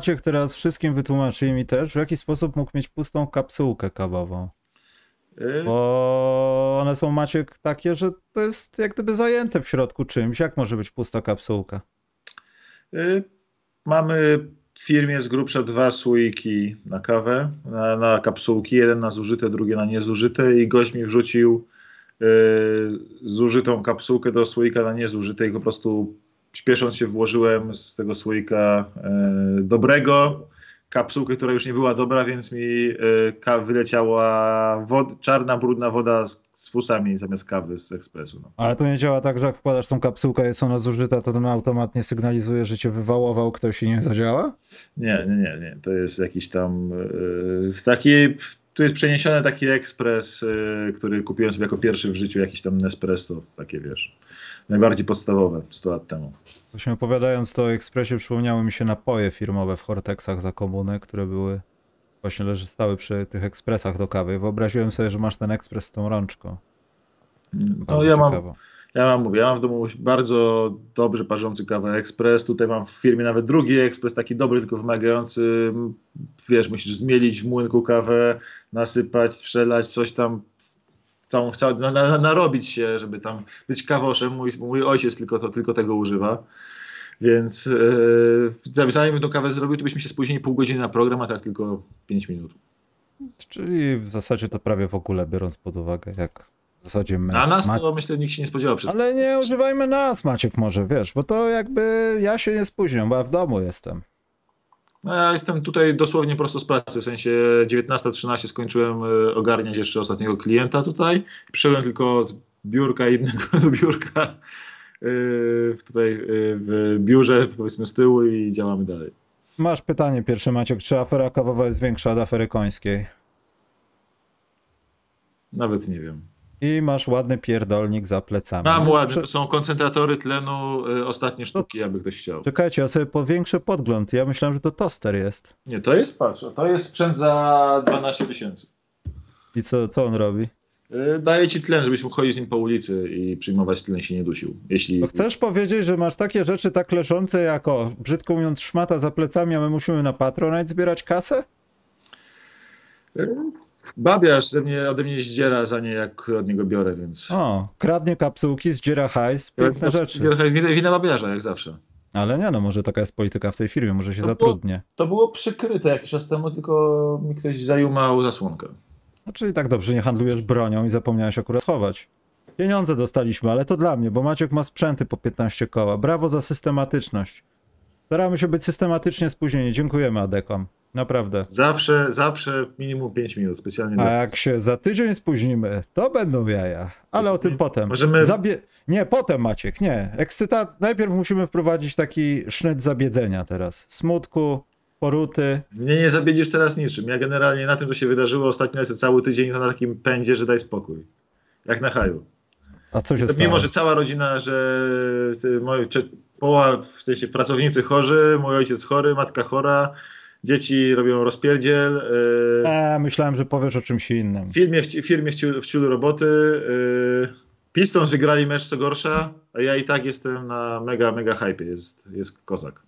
Maciek teraz wszystkim wytłumaczy mi też, w jaki sposób mógł mieć pustą kapsułkę kawową. Y, Bo one są, Maciek, takie, że to jest jak gdyby zajęte w środku czymś. Jak może być pusta kapsułka? y, Mamy w firmie z grubsza dwa słoiki na kawę, na, na kapsułki. Jeden na zużyte, drugie na niezużyte i gość mi wrzucił y, zużytą kapsułkę do słoika na niezużyte i po prostu śpiesząc się włożyłem z tego słoika y, dobrego kapsułkę, która już nie była dobra, więc mi ka- wyleciała wod- czarna, brudna woda z, z fusami zamiast kawy z ekspresu. No. Ale to nie działa tak, że jak wkładasz tą kapsułkę, jest ona zużyta, to ten automat nie sygnalizuje, że cię wywałował ktoś i nie zadziała? Nie, nie, nie, nie. To jest jakiś tam yy, w takiej. Tu jest przeniesiony taki ekspres, yy, który kupiłem sobie jako pierwszy w życiu, jakiś tam Nespresso, takie wiesz, najbardziej podstawowe 100 lat temu. Właśnie opowiadając to o ekspresie, przypomniały mi się napoje firmowe w Hortexach za komuny, które były właśnie leży stały przy tych ekspresach do kawy. Wyobraziłem sobie, że masz ten ekspres z tą rączką. No Bardzo ja mam, ciekawo. Ja mam, mówię, ja mam w domu bardzo dobrze parzący kawę ekspres. Tutaj mam w firmie nawet drugi ekspres, taki dobry, tylko wymagający. Wiesz, musisz zmielić w młynku kawę, nasypać, przelać, coś tam całą, całą, na, na, narobić się, żeby tam być kawoszem. Mój, mój ojciec tylko, to, tylko tego używa. Więc yy, zanim bym tą kawę zrobił, to byśmy się spóźnili pół godziny na program, a tak tylko 5 minut. Czyli w zasadzie to prawie w ogóle, biorąc pod uwagę, jak w zasadzie my. A nas to myślę nikt się nie spodziewał przed Ale nie używajmy nas, Maciek, może, wiesz, bo to jakby ja się nie spóźniam, bo ja w domu jestem. No, ja jestem tutaj dosłownie prosto z pracy, w sensie 19.13 skończyłem y, ogarniać jeszcze ostatniego klienta tutaj. Przyszedłem tylko od biurka innego do biurka y, w tutaj y, w biurze, powiedzmy z tyłu i działamy dalej. Masz pytanie pierwsze, Maciek, czy afera kawowa jest większa od afery końskiej? Nawet nie wiem. I masz ładny pierdolnik za plecami. Mam Więc ładne, prze- to są koncentratory tlenu, y, ostatnie sztuki, aby ktoś chciał. Czekajcie, ja sobie powiększę podgląd. Ja myślałem, że to toster jest. Nie, to jest, patrz, to jest sprzęt za 12 tysięcy. I co, co on robi? Y, Daje ci tlen, żebyś mógł chodzić z nim po ulicy i przyjmować tlen się nie dusił. Jeśli To chcesz powiedzieć, że masz takie rzeczy tak leżące jak o, brzydko mówiąc, szmata za plecami, a my musimy na Patronite zbierać kasę? Babiarz ze mnie, ode mnie zdziera za nie, jak od niego biorę, więc... O, kradnie kapsułki, zdziera hajs, piękne rzeczy. Wina, wina babiarza, jak zawsze. Ale nie no, może taka jest polityka w tej firmie, może się No bo- zatrudnie. To było przykryte jakiś czas temu, tylko mi ktoś zajumał zasłonkę. No, czyli tak dobrze, nie handlujesz bronią i zapomniałeś akurat schować. Pieniądze dostaliśmy, ale to dla mnie, bo Maciek ma sprzęty po 15 koła. Brawo za systematyczność. Staramy się być systematycznie spóźnieni. Dziękujemy Adekom. Naprawdę. Zawsze, zawsze minimum 5 minut, specjalnie A jak się za tydzień spóźnimy, to będą jaja. Ale o tym potem. Możemy- Zabie... Nie, potem Maciek, nie. Ekscytat... Najpierw musimy wprowadzić taki sznyt zabiedzenia teraz. Smutku, poruty. Mnie nie zabiedziesz teraz niczym. Ja generalnie na tym, co się wydarzyło ostatnio, lecę cały tydzień to na takim pędzie, że daj spokój. Jak na haju. A co się To stało? mimo, że cała rodzina, że moi, połowa, w sensie pracownicy chorzy, mój ojciec chory, matka chora, dzieci robią rozpierdziel, yy, E, myślałem, że powiesz o czymś innym. w firmie, w firmie w ciulu roboty, yy, Pistons wygrali mecz co gorsza, a ja i tak jestem na mega, mega hype, jest, jest kozak.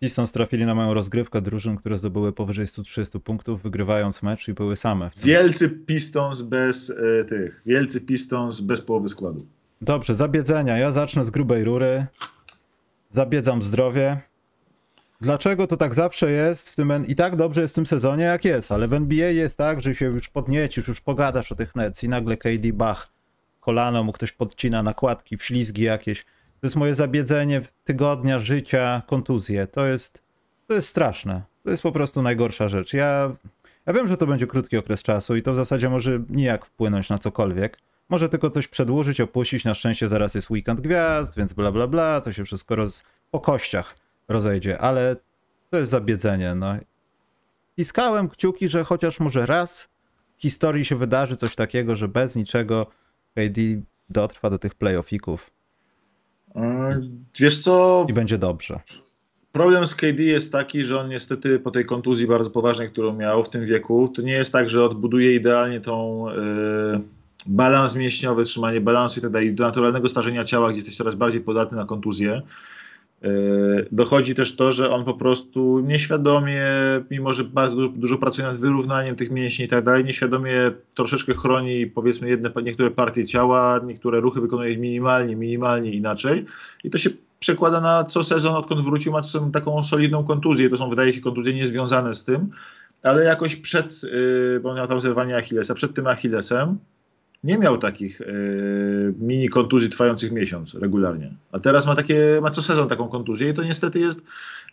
Pistons trafili na moją rozgrywkę drużyn, które zdobyły powyżej 130 punktów, wygrywając mecz i były same. Wielcy Pistons bez y, tych, wielcy Pistons bez połowy składu. Dobrze, zabiedzenia. Ja zacznę z grubej rury. Zabiedzam zdrowie. Dlaczego to tak zawsze jest w tym i tak dobrze jest w tym sezonie jak jest, ale w NBA jest tak, że się już podniecisz, już pogadasz o tych Nets i nagle KD Bach kolano mu ktoś podcina nakładki, wślizgi jakieś. To jest moje zabiedzenie tygodnia życia, kontuzje. To jest to jest straszne. To jest po prostu najgorsza rzecz. Ja ja wiem, że to będzie krótki okres czasu i to w zasadzie może nijak wpłynąć na cokolwiek. Może tylko coś przedłużyć, opuścić. Na szczęście zaraz jest weekend gwiazd, więc bla bla bla. To się wszystko roz... po kościach rozejdzie, ale to jest zabiedzenie. No. Piskałem kciuki, że chociaż może raz w historii się wydarzy coś takiego, że bez niczego KD dotrwa do tych playoffików Y, Wiesz co, i będzie dobrze. problem z KD jest taki, że on niestety po tej kontuzji bardzo poważnej, którą miał w tym wieku, to nie jest tak, że odbuduje idealnie tą y, balans mięśniowy, trzymanie balansu i tak dalej, do naturalnego starzenia ciała, gdzie jesteś coraz bardziej podatny na kontuzję. Dochodzi też to, że on po prostu nieświadomie, mimo że bardzo dużo, dużo pracuje nad wyrównaniem tych mięśni i tak dalej, nieświadomie troszeczkę chroni powiedzmy jedne, niektóre partie ciała, niektóre ruchy wykonuje minimalnie, minimalnie inaczej i to się przekłada na co sezon, odkąd wrócił, ma taką solidną kontuzję. To są, wydaje się, kontuzje niezwiązane z tym, ale jakoś przed, yy, bo on miał tam zerwanie Achillesa, przed tym Achillesem nie miał takich yy, mini kontuzji trwających miesiąc regularnie. A teraz ma takie, ma co sezon taką kontuzję i to niestety jest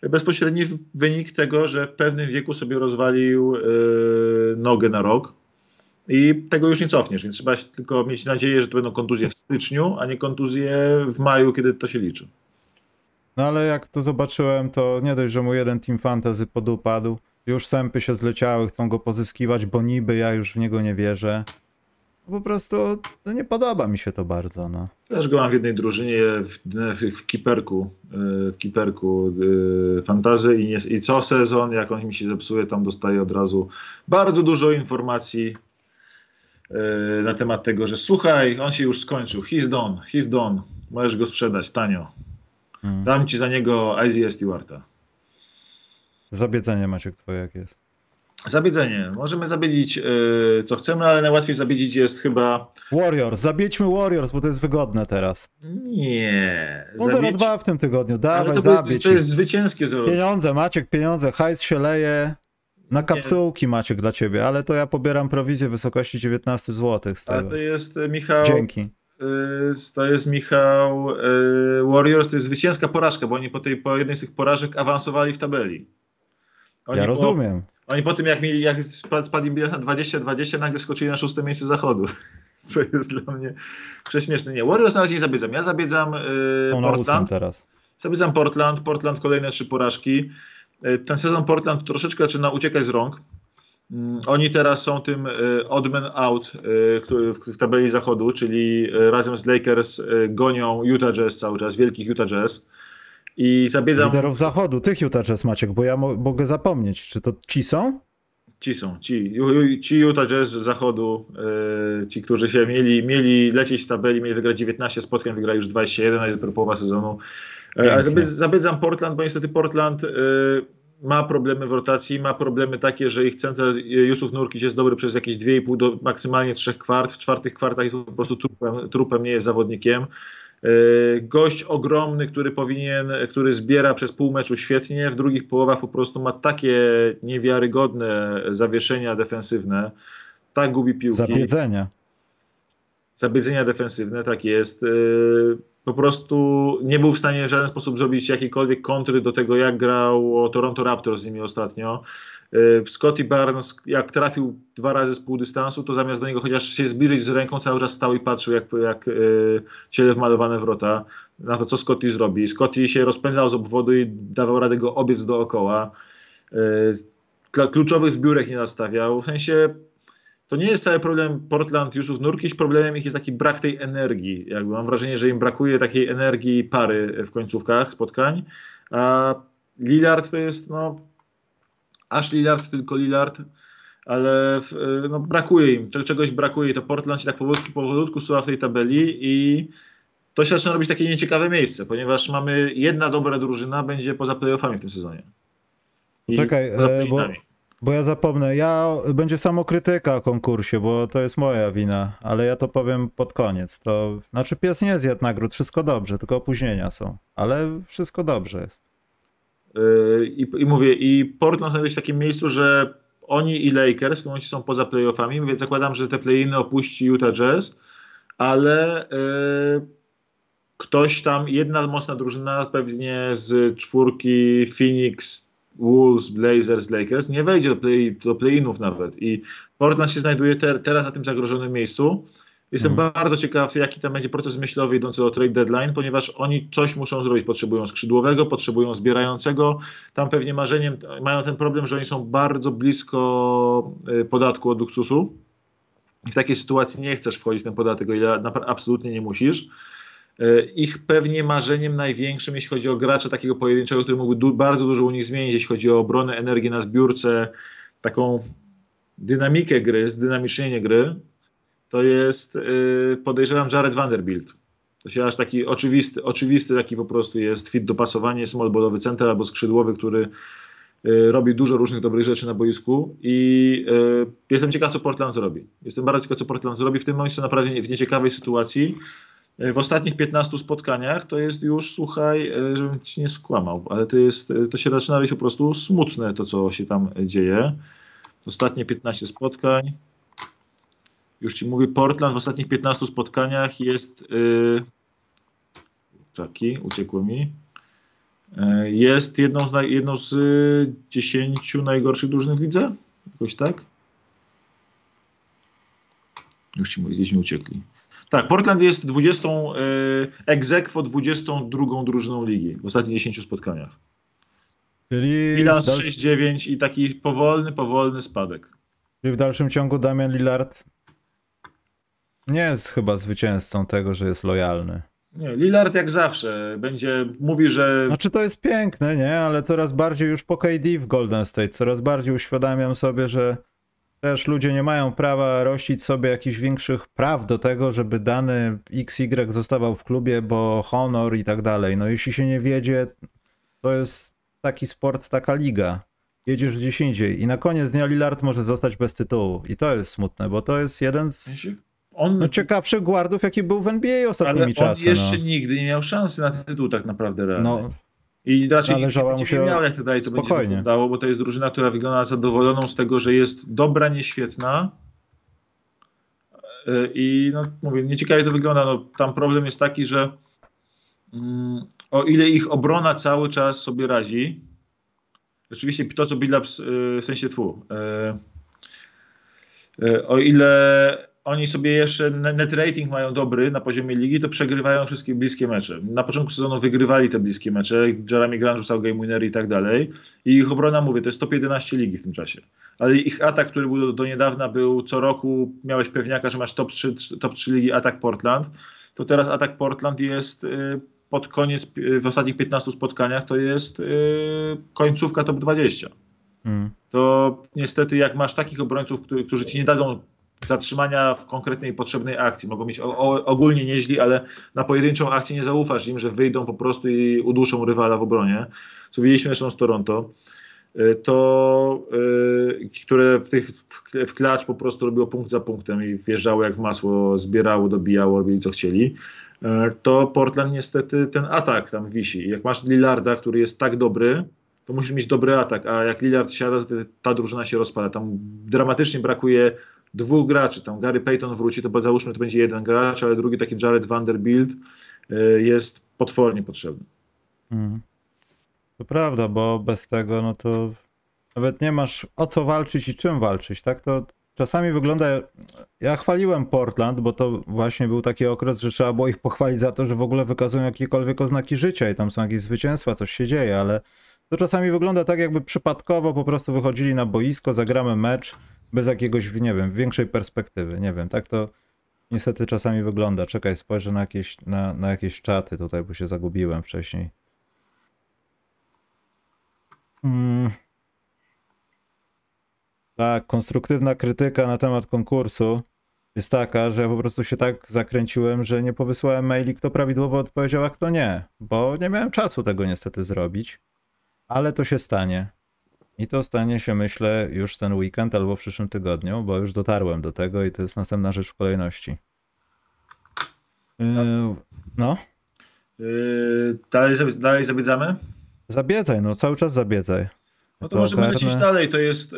bezpośredni wynik tego, że w pewnym wieku sobie rozwalił yy, nogę na rok. I tego już nie cofniesz, więc trzeba tylko mieć nadzieję, że to będą kontuzje w styczniu, a nie kontuzje w maju, kiedy to się liczy. No ale jak to zobaczyłem, to nie dość, że mu jeden Team Fantasy podupadł, już sępy się zleciały, chcą go pozyskiwać, bo niby ja już w niego nie wierzę. Po prostu no nie podoba mi się to bardzo. No. Też go mam w jednej drużynie w, w, w kiperku, w kiperku y, fantazy i, nie, i co sezon, jak on mi się zepsuje, tam dostaję od razu bardzo dużo informacji y, na temat tego, że słuchaj, on się już skończył, he's done, he's done, możesz go sprzedać tanio. Hmm. Dam ci za niego Isaiah Stewarta. Zabiedzenie Maciek twoje jak jest? Zabiedzenie. Możemy zabiedzić yy, co chcemy, ale najłatwiej zabiedzić jest chyba... Warriors. Zabiećmy Warriors, bo to jest wygodne teraz. Nie. No Zabieć... 0-2 w tym tygodniu. Dawaj, ale to, jest, to jest zwycięskie 0 Pieniądze, Maciek, pieniądze. Hajs się leje. Na kapsułki Nie. Maciek dla ciebie, ale to ja pobieram prowizję w wysokości 19 zł z tego. Ale to jest, Michał... Dzięki. Y, to jest Michał y, Warriors, to jest zwycięska porażka, bo oni po, tej, po jednej z tych porażek awansowali w tabeli. Oni ja rozumiem. Po, oni po tym, jak, mieli, jak spadł im bilans na 20-20, nagle skoczyli na szóste miejsce zachodu. Co jest dla mnie prześmieszne. Nie, Warriors na razie nie zabiedzam. Ja zabiedzam yy, Portland. teraz. Zabiedzam Portland. Portland kolejne trzy porażki. Yy, ten sezon Portland troszeczkę zaczyna uciekać z rąk. Mm, oni teraz są tym y, odd man out y, w tabeli zachodu, czyli y, razem z Lakers gonią Utah Jazz cały czas, wielkich Utah Jazz. I zabiedzam... Liderów zachodu, tych Utah Jazz Maciek, bo ja mo mogę zapomnieć, czy to ci są? Ci są, ci, ci Utah Jazz z zachodu, ci, którzy się mieli, mieli lecieć w tabeli, mieli wygrać 19 spotkań, wygrali już 21, a jest połowa sezonu. Ale zabiedzam Portland, bo niestety Portland ma problemy w rotacji, ma problemy takie, że ich center Jusuf Nurkic jest dobry przez jakieś 2,5 do maksymalnie 3 kwart. W czwartych kwartach po prostu trupem, trupem nie jest zawodnikiem. E, gość ogromny, który powinien, który zbiera przez pół meczu świetnie, w drugich połowach po prostu ma takie niewiarygodne zawieszenia defensywne, tak gubi piłki. Zabiedzenia. Zabiedzenia defensywne, tak jest. E, po prostu nie był w stanie w żaden sposób zrobić jakiejkolwiek kontry do tego, jak grał Toronto Raptors z nimi ostatnio. Y, Scotty Barnes, jak trafił dwa razy z pół dystansu, to zamiast do niego chociaż się zbliżyć z ręką, cały czas stał i patrzył, jak, jak y, ciele wmalowane wrota, na to, co Scotty zrobi. Scotty się rozpędzał z obwodu i dawał radę go obiec dookoła. Y, kluczowych zbiórek nie nastawiał. W sensie to nie jest cały problem Portland Jusuf Nurkic, problemem ich jest taki brak tej energii. Jakby mam wrażenie, że im brakuje takiej energii pary w końcówkach spotkań, a Lillard to jest, no, aż Lillard, tylko Lillard, ale no, brakuje im, czegoś brakuje. To Portland się tak powolutku, powolutku suwa w tej tabeli i to się zaczyna robić takie nieciekawe miejsce, ponieważ mamy jedna dobra drużyna, będzie poza playoffami w tym sezonie. I Czekaj, e, bo bo ja zapomnę, ja będzie samokrytyka o konkursie, bo to jest moja wina, ale ja to powiem pod koniec. To znaczy pies nie zjadł nagród, wszystko dobrze, tylko opóźnienia są, ale wszystko dobrze jest. Yy, I, i mówię, i Portland znajduje się w takim miejscu, że oni i Lakers w tym momencie są poza playoffami, więc zakładam, że te play-iny opuści Utah Jazz, ale yy, ktoś tam, jedna mocna drużyna pewnie z czwórki Phoenix, Wolves, Blazers, Lakers nie wejdzie do, play, do play-inów nawet i Portland się znajduje ter, teraz na tym zagrożonym miejscu. Jestem mm. bardzo ciekaw, jaki tam będzie proces myślowy idący do trade deadline, ponieważ oni coś muszą zrobić. Potrzebują skrzydłowego, potrzebują zbierającego. Tam pewnie marzeniem mają ten problem, że oni są bardzo blisko y, podatku od luksusu. I w takiej sytuacji nie chcesz wchodzić w ten podatek, o ile absolutnie nie musisz. E, ich pewnie marzeniem największym, jeśli chodzi o gracza takiego pojedynczego, który mógłby du bardzo dużo u nich zmienić, jeśli chodzi o obronę, energię na zbiórce, taką dynamikę gry, zdynamicznienie gry, to jest yy, podejrzewam Jared Vanderbilt. To się aż taki oczywisty, oczywisty taki po prostu jest fit dopasowanie, small ballowy center albo skrzydłowy, który y, robi dużo różnych dobrych rzeczy na boisku i y, jestem ciekaw, co Portland zrobi. Jestem bardzo ciekaw, co Portland zrobi. W tym momencie naprawdę w nieciekawej sytuacji. Y, W ostatnich 15 spotkaniach to jest już, słuchaj, y, żebym ci nie skłamał, ale to jest, y, to się zaczyna robić po prostu smutne to, co się tam dzieje. Ostatnie 15 spotkań. Już ci mówię, Portland w ostatnich 15 spotkaniach jest. Yy, czaki, uciekło mi. Yy, jest jedną z, naj, jedną z y, 10 najgorszych drużyn w lidze? Jakoś tak? Już ci mówię, gdzieś mi uciekli. Tak, Portland jest 20, yy, aequo 22 drużyną ligi w ostatnich 10 spotkaniach. Czyli, Bilans dal- 6-9 i taki powolny, powolny spadek. czyli w dalszym ciągu Damian Lillard nie jest chyba zwycięzcą tego, że jest lojalny. Nie, Lillard jak zawsze będzie, mówi, że Znaczy to jest piękne, nie? Ale coraz bardziej już po KD w Golden State, coraz bardziej uświadamiam sobie, że też ludzie nie mają prawa rościć sobie jakichś większych praw do tego, żeby dany XY zostawał w klubie, bo honor i tak dalej. No jeśli się nie wiedzie, to jest taki sport, taka liga. Jedziesz gdzieś indziej i na koniec dnia Lillard może zostać bez tytułu. I to jest smutne, bo to jest jeden z on, no, ciekawszych guardów, jaki był w NBA ostatnimi ale on czasy. jeszcze no. nigdy nie miał szansy na tytuł tak naprawdę realnie. no, I raczej mu nie się będzie miał, jak to dalej to będzie spokojnie. wyglądało, bo to jest drużyna, która wygląda zadowoloną z tego, że jest dobra, nie świetna. Yy, I no, mówię, nieciekawie to wygląda. No, tam problem jest taki, że mm, o ile ich obrona cały czas sobie radzi, rzeczywiście to, co Billups, yy, w sensie twu, yy, o ile oni sobie jeszcze ne- net rating mają dobry na poziomie ligi, to przegrywają wszystkie bliskie mecze. Na początku sezonu wygrywali te bliskie mecze, Jeremy Grant rzucał game winnery i tak dalej. I ich obrona, mówię, to jest top 11 ligi w tym czasie. Ale ich atak, który był do, niedawna, był co roku, miałeś pewniaka, że masz top 3, top 3 ligi atak Portland, to teraz atak Portland jest y, pod koniec, y, w ostatnich 15 spotkaniach, to jest y, końcówka top 20 mm. to niestety jak masz takich obrońców, którzy ci nie dadzą zatrzymania w konkretnej potrzebnej akcji, mogą mieć ogólnie nieźli, ale na pojedynczą akcję nie zaufasz im, że wyjdą po prostu i uduszą rywala w obronie, co widzieliśmy zresztą z Toronto, y, to y, które w, tych, w, klacz po prostu robiło punkt za punktem i wjeżdżało jak w masło, zbierało, dobijało, robili co chcieli, y, to Portland niestety ten atak tam wisi. Jak masz Lillarda, który jest tak dobry, to musisz mieć dobry atak, a jak Lillard siada, to ta drużyna się rozpada. Tam dramatycznie brakuje dwóch graczy. Tam Gary Payton wróci, to załóżmy, to będzie jeden gracz, ale drugi taki Jared Vanderbilt y, jest potwornie potrzebny. Mm. To prawda, bo bez tego, no to nawet nie masz o co walczyć i czym walczyć, tak? To czasami wygląda. Ja chwaliłem Portland, bo to właśnie był taki okres, że trzeba było ich pochwalić za to, że w ogóle wykazują jakiekolwiek oznaki życia i tam są jakieś zwycięstwa, coś się dzieje, ale to czasami wygląda tak, jakby przypadkowo po prostu wychodzili na boisko, zagramy mecz bez jakiegoś, nie wiem, większej perspektywy. Nie wiem, tak to niestety czasami wygląda. Czekaj, spojrzę na jakieś, na, na jakieś czaty tutaj, bo się zagubiłem wcześniej. Mm. Tak, konstruktywna krytyka na temat konkursu jest taka, że ja po prostu się tak zakręciłem, że nie powysłałem maili, kto prawidłowo odpowiedział, a kto nie, bo nie miałem czasu tego niestety zrobić, ale to się stanie. I to stanie się, myślę, już ten weekend albo w przyszłym tygodniu, bo już dotarłem do tego i to jest następna rzecz w kolejności. Yy, no, Yy, dalej, dalej zabiedzamy? zabiedzaj, no cały czas zabiedzaj. No to możemy ogarnę. lecieć dalej. To jest y,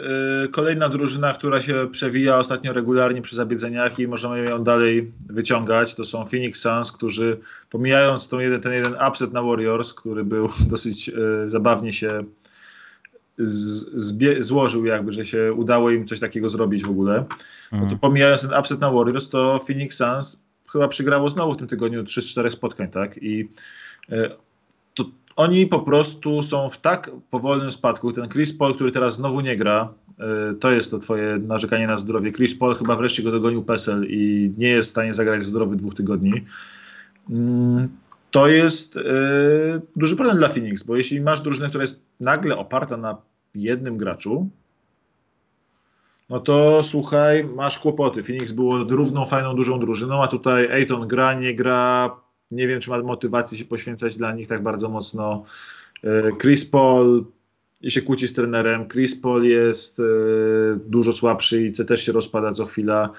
kolejna drużyna, która się przewija ostatnio regularnie przy zabiedzeniach i możemy ją dalej wyciągać. To są Phoenix Suns, którzy pomijając jeden, ten jeden upset na Warriors, który był dosyć y, zabawnie się zbie, złożył jakby, że się udało im coś takiego zrobić w ogóle. No to Mhm. pomijając ten upset na Warriors, to Phoenix Suns chyba przegrało znowu w tym tygodniu 3-4 spotkań, tak? I e, to oni po prostu są w tak powolnym spadku. Ten Chris Paul, który teraz znowu nie gra, e, to jest to twoje narzekanie na zdrowie. Chris Paul chyba wreszcie go dogonił PESEL i nie jest w stanie zagrać zdrowy dwóch tygodni. Mm, To jest e, duży problem dla Phoenix, bo jeśli masz drużynę, która jest nagle oparta na jednym graczu, no to słuchaj, masz kłopoty. Phoenix było równą, fajną, dużą drużyną, a tutaj Ayton gra, nie gra, nie wiem, czy ma motywacji się poświęcać dla nich tak bardzo mocno. E, Chris Paul i się kłóci z trenerem. Chris Paul jest e, dużo słabszy i to też się rozpada co chwila.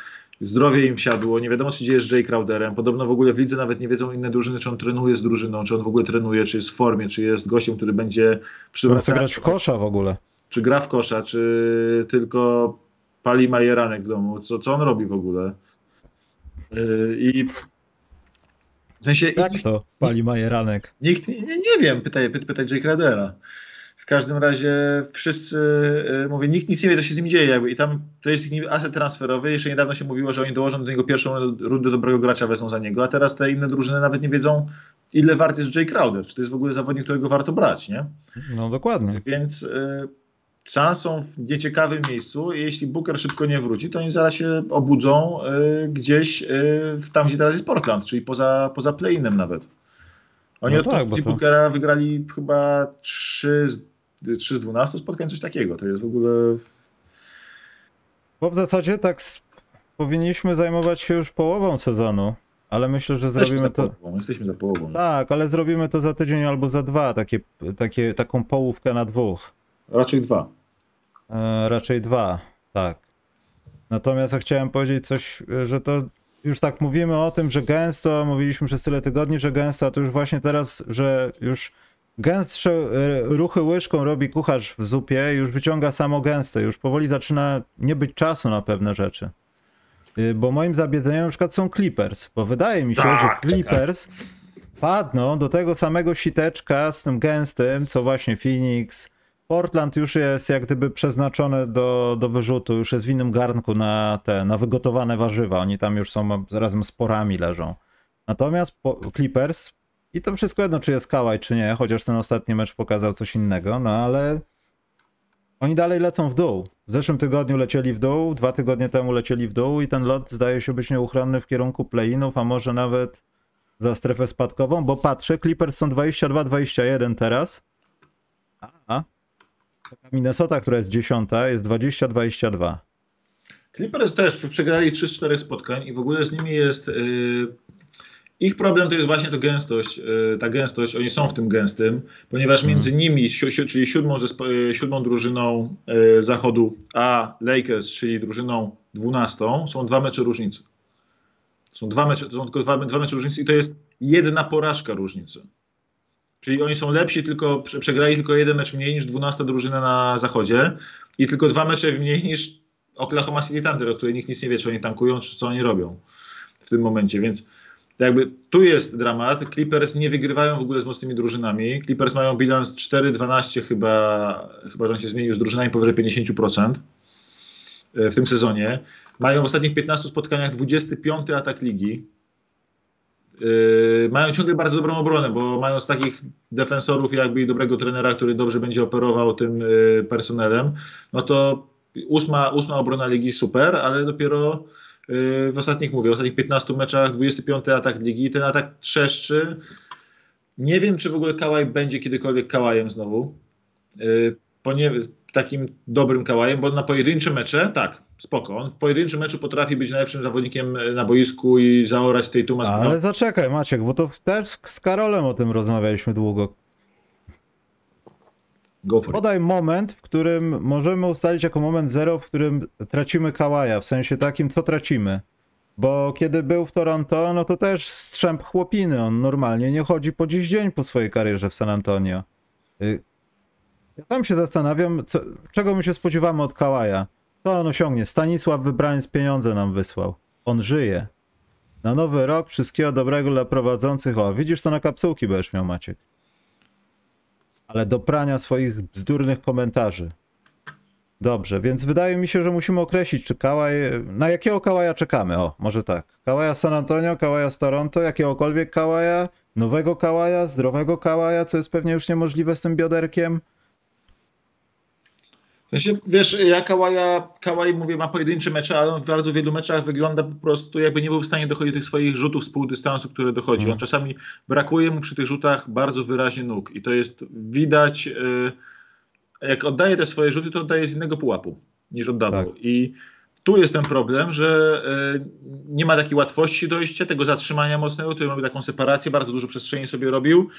Zdrowie im siadło, nie wiadomo co dzieje z Jay Crowderem. Podobno w ogóle w lidze nawet nie wiedzą inne drużyny, czy on trenuje z drużyną, czy on w ogóle trenuje, czy jest w formie, czy jest gościem, który będzie przywracać. grać w kosza w ogóle. Czy gra w kosza, czy tylko pali majeranek w domu. Co, co on robi w ogóle? Yy, I w sensie... Jak to pali majeranek? Nikt, nie, nie wiem, pytaj, pytaj Jay Crowdera. W każdym razie wszyscy, yy, mówię, nikt nic nie wie, co się z nim dzieje. Jakby. I tam to jest ich aset transferowy. Jeszcze niedawno się mówiło, że oni dołożą do niego pierwszą rundę dobrego gracza, wezmą za niego, a teraz te inne drużyny nawet nie wiedzą, ile wart jest Jay Crowder. Czy to jest w ogóle zawodnik, którego warto brać, nie? No dokładnie. Więc... Yy, są w nieciekawym miejscu i jeśli Booker szybko nie wróci, to oni zaraz się obudzą y, gdzieś y, tam, gdzie teraz jest Portland, czyli poza, poza play-inem nawet. Oni no od tak, to... Bookera wygrali chyba 3 z, 3 z 12 spotkań, coś takiego. To jest w ogóle... Bo w zasadzie tak powinniśmy zajmować się już połową sezonu. Ale myślę, że jesteśmy zrobimy to. Połową, jesteśmy za połową. Tak, ale zrobimy to za tydzień albo za dwa, takie, takie, taką połówkę na dwóch. Raczej dwa. E, raczej dwa, tak. Natomiast ja chciałem powiedzieć coś, że to już tak mówimy o tym, że gęsto, mówiliśmy przez tyle tygodni, że gęsto, a to już właśnie teraz, że już gęstsze e, ruchy łyżką robi kucharz w zupie, już wyciąga samo gęste, już powoli zaczyna nie być czasu na pewne rzeczy. Y, bo moim zabiedzeniem na przykład są Clippers, bo wydaje mi się, tak, że. Clippers tak. padną do tego samego siteczka z tym gęstym, co właśnie Phoenix, Portland już jest jak gdyby przeznaczone do, do wyrzutu, już jest w innym garnku na te, na wygotowane warzywa. Oni tam już są razem z porami leżą. Natomiast Clippers i to wszystko jedno, czy jest Kałaj, czy nie, chociaż ten ostatni mecz pokazał coś innego, no ale oni dalej lecą w dół. W zeszłym tygodniu lecieli w dół, dwa tygodnie temu lecieli w dół i ten lot zdaje się być nieuchronny w kierunku play-inów, a może nawet za strefę spadkową, bo patrzę, Clippers są 22-21 teraz, a Minnesota, która jest dziesiąta, jest 20-22. Clippers też przegrali 3 z 4 spotkań i w ogóle z nimi jest. Yy, ich problem to jest właśnie to gęstość, yy, ta gęstość. Oni są w tym gęstym, ponieważ między mm. nimi, si si czyli siódmą, yy, siódmą drużyną y, zachodu, a Lakers, czyli drużyną dwunastą, są dwa mecze różnicy. Są dwa mecze, są tylko dwa, dwa mecze różnicy i to jest jedna porażka różnicy. Czyli oni są lepsi, tylko przegrali tylko jeden mecz mniej niż 12 drużyna na zachodzie i tylko dwa mecze mniej niż Oklahoma City Thunder, o której nikt nic nie wie, czy oni tankują, czy co oni robią w tym momencie, więc jakby tu jest dramat. Clippers nie wygrywają w ogóle z mocnymi drużynami. Clippers mają bilans 4-12 chyba, chyba że on się zmienił z drużynami powyżej 50% e, w tym sezonie. Mają w ostatnich 15 spotkaniach 25 atak ligi. Yy, mają ciągle bardzo dobrą obronę, bo mają z takich defensorów jakby i dobrego trenera, który dobrze będzie operował tym yy, personelem, no to ósma, ósma obrona ligi super, ale dopiero yy, w ostatnich, mówię, w ostatnich 15 meczach 25 atak ligi, ten atak trzeszczy. Nie wiem, czy w ogóle Kałaj będzie kiedykolwiek Kałajem znowu, ponieważ takim dobrym kałajem, bo na pojedyncze mecze, tak, spoko. On w pojedynczym meczu potrafi być najlepszym zawodnikiem na boisku i zaorać tej tumas. Ale zaczekaj Maciek, bo to też z Karolem o tym rozmawialiśmy długo. Go for Podaj moment, w którym możemy ustalić jako moment zero, w którym tracimy kałaja, w sensie takim, co tracimy. Bo kiedy był w Toronto, no to też strzęp chłopiny. On normalnie nie chodzi po dziś dzień po swojej karierze w San Antonio. Ja tam się zastanawiam, co, czego my się spodziewamy od Kałaja. Co on osiągnie? Stanisław Wybraniec pieniądze nam wysłał. On żyje. Na nowy rok wszystkiego dobrego dla prowadzących. O, widzisz to na kapsułki będziesz miał Maciek. Ale do prania swoich bzdurnych komentarzy. Dobrze, więc wydaje mi się, że musimy określić, czy Kałaj... Na jakiego Kałaja czekamy? O, może tak. Kałaja San Antonio, Kałaja z Toronto, jakiegokolwiek Kałaja, nowego Kałaja, zdrowego Kałaja, co jest pewnie już niemożliwe z tym bioderkiem. W sensie, wiesz, ja Kałaja, Kałaj, mówię, ma pojedyncze mecze, ale on w bardzo wielu meczach wygląda po prostu jakby nie był w stanie dochodzić do tych swoich rzutów z półdystansu, które dochodzi. Mm. On czasami brakuje mu przy tych rzutach bardzo wyraźnie nóg i to jest widać, yy, jak oddaje te swoje rzuty, to oddaje z innego pułapu niż oddawał. Tak. I tu jest ten problem, że e, nie ma takiej łatwości dojścia, tego zatrzymania mocnego, który robi taką separację, bardzo dużo przestrzeni sobie robił.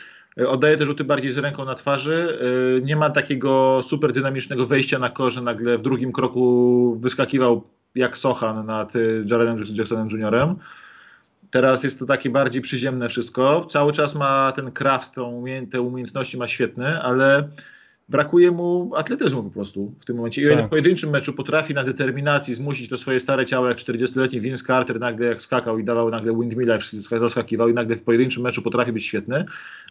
E, oddaje te rzuty bardziej z ręką na twarzy. E, nie ma takiego super dynamicznego wejścia na korze, nagle w drugim kroku wyskakiwał jak Sochan nad Jaredem Jacksonem Jr. Teraz jest to takie bardziej przyziemne wszystko. Cały czas ma ten craft, tą te umiejętności ma świetny, ale brakuje mu atletyzmu po prostu w tym momencie. I tak. w pojedynczym meczu potrafi na determinacji zmusić to swoje stare ciało, jak 40-letni Vince Carter nagle jak skakał i dawał nagle windmilla, zaskakiwał i nagle w pojedynczym meczu potrafi być świetny,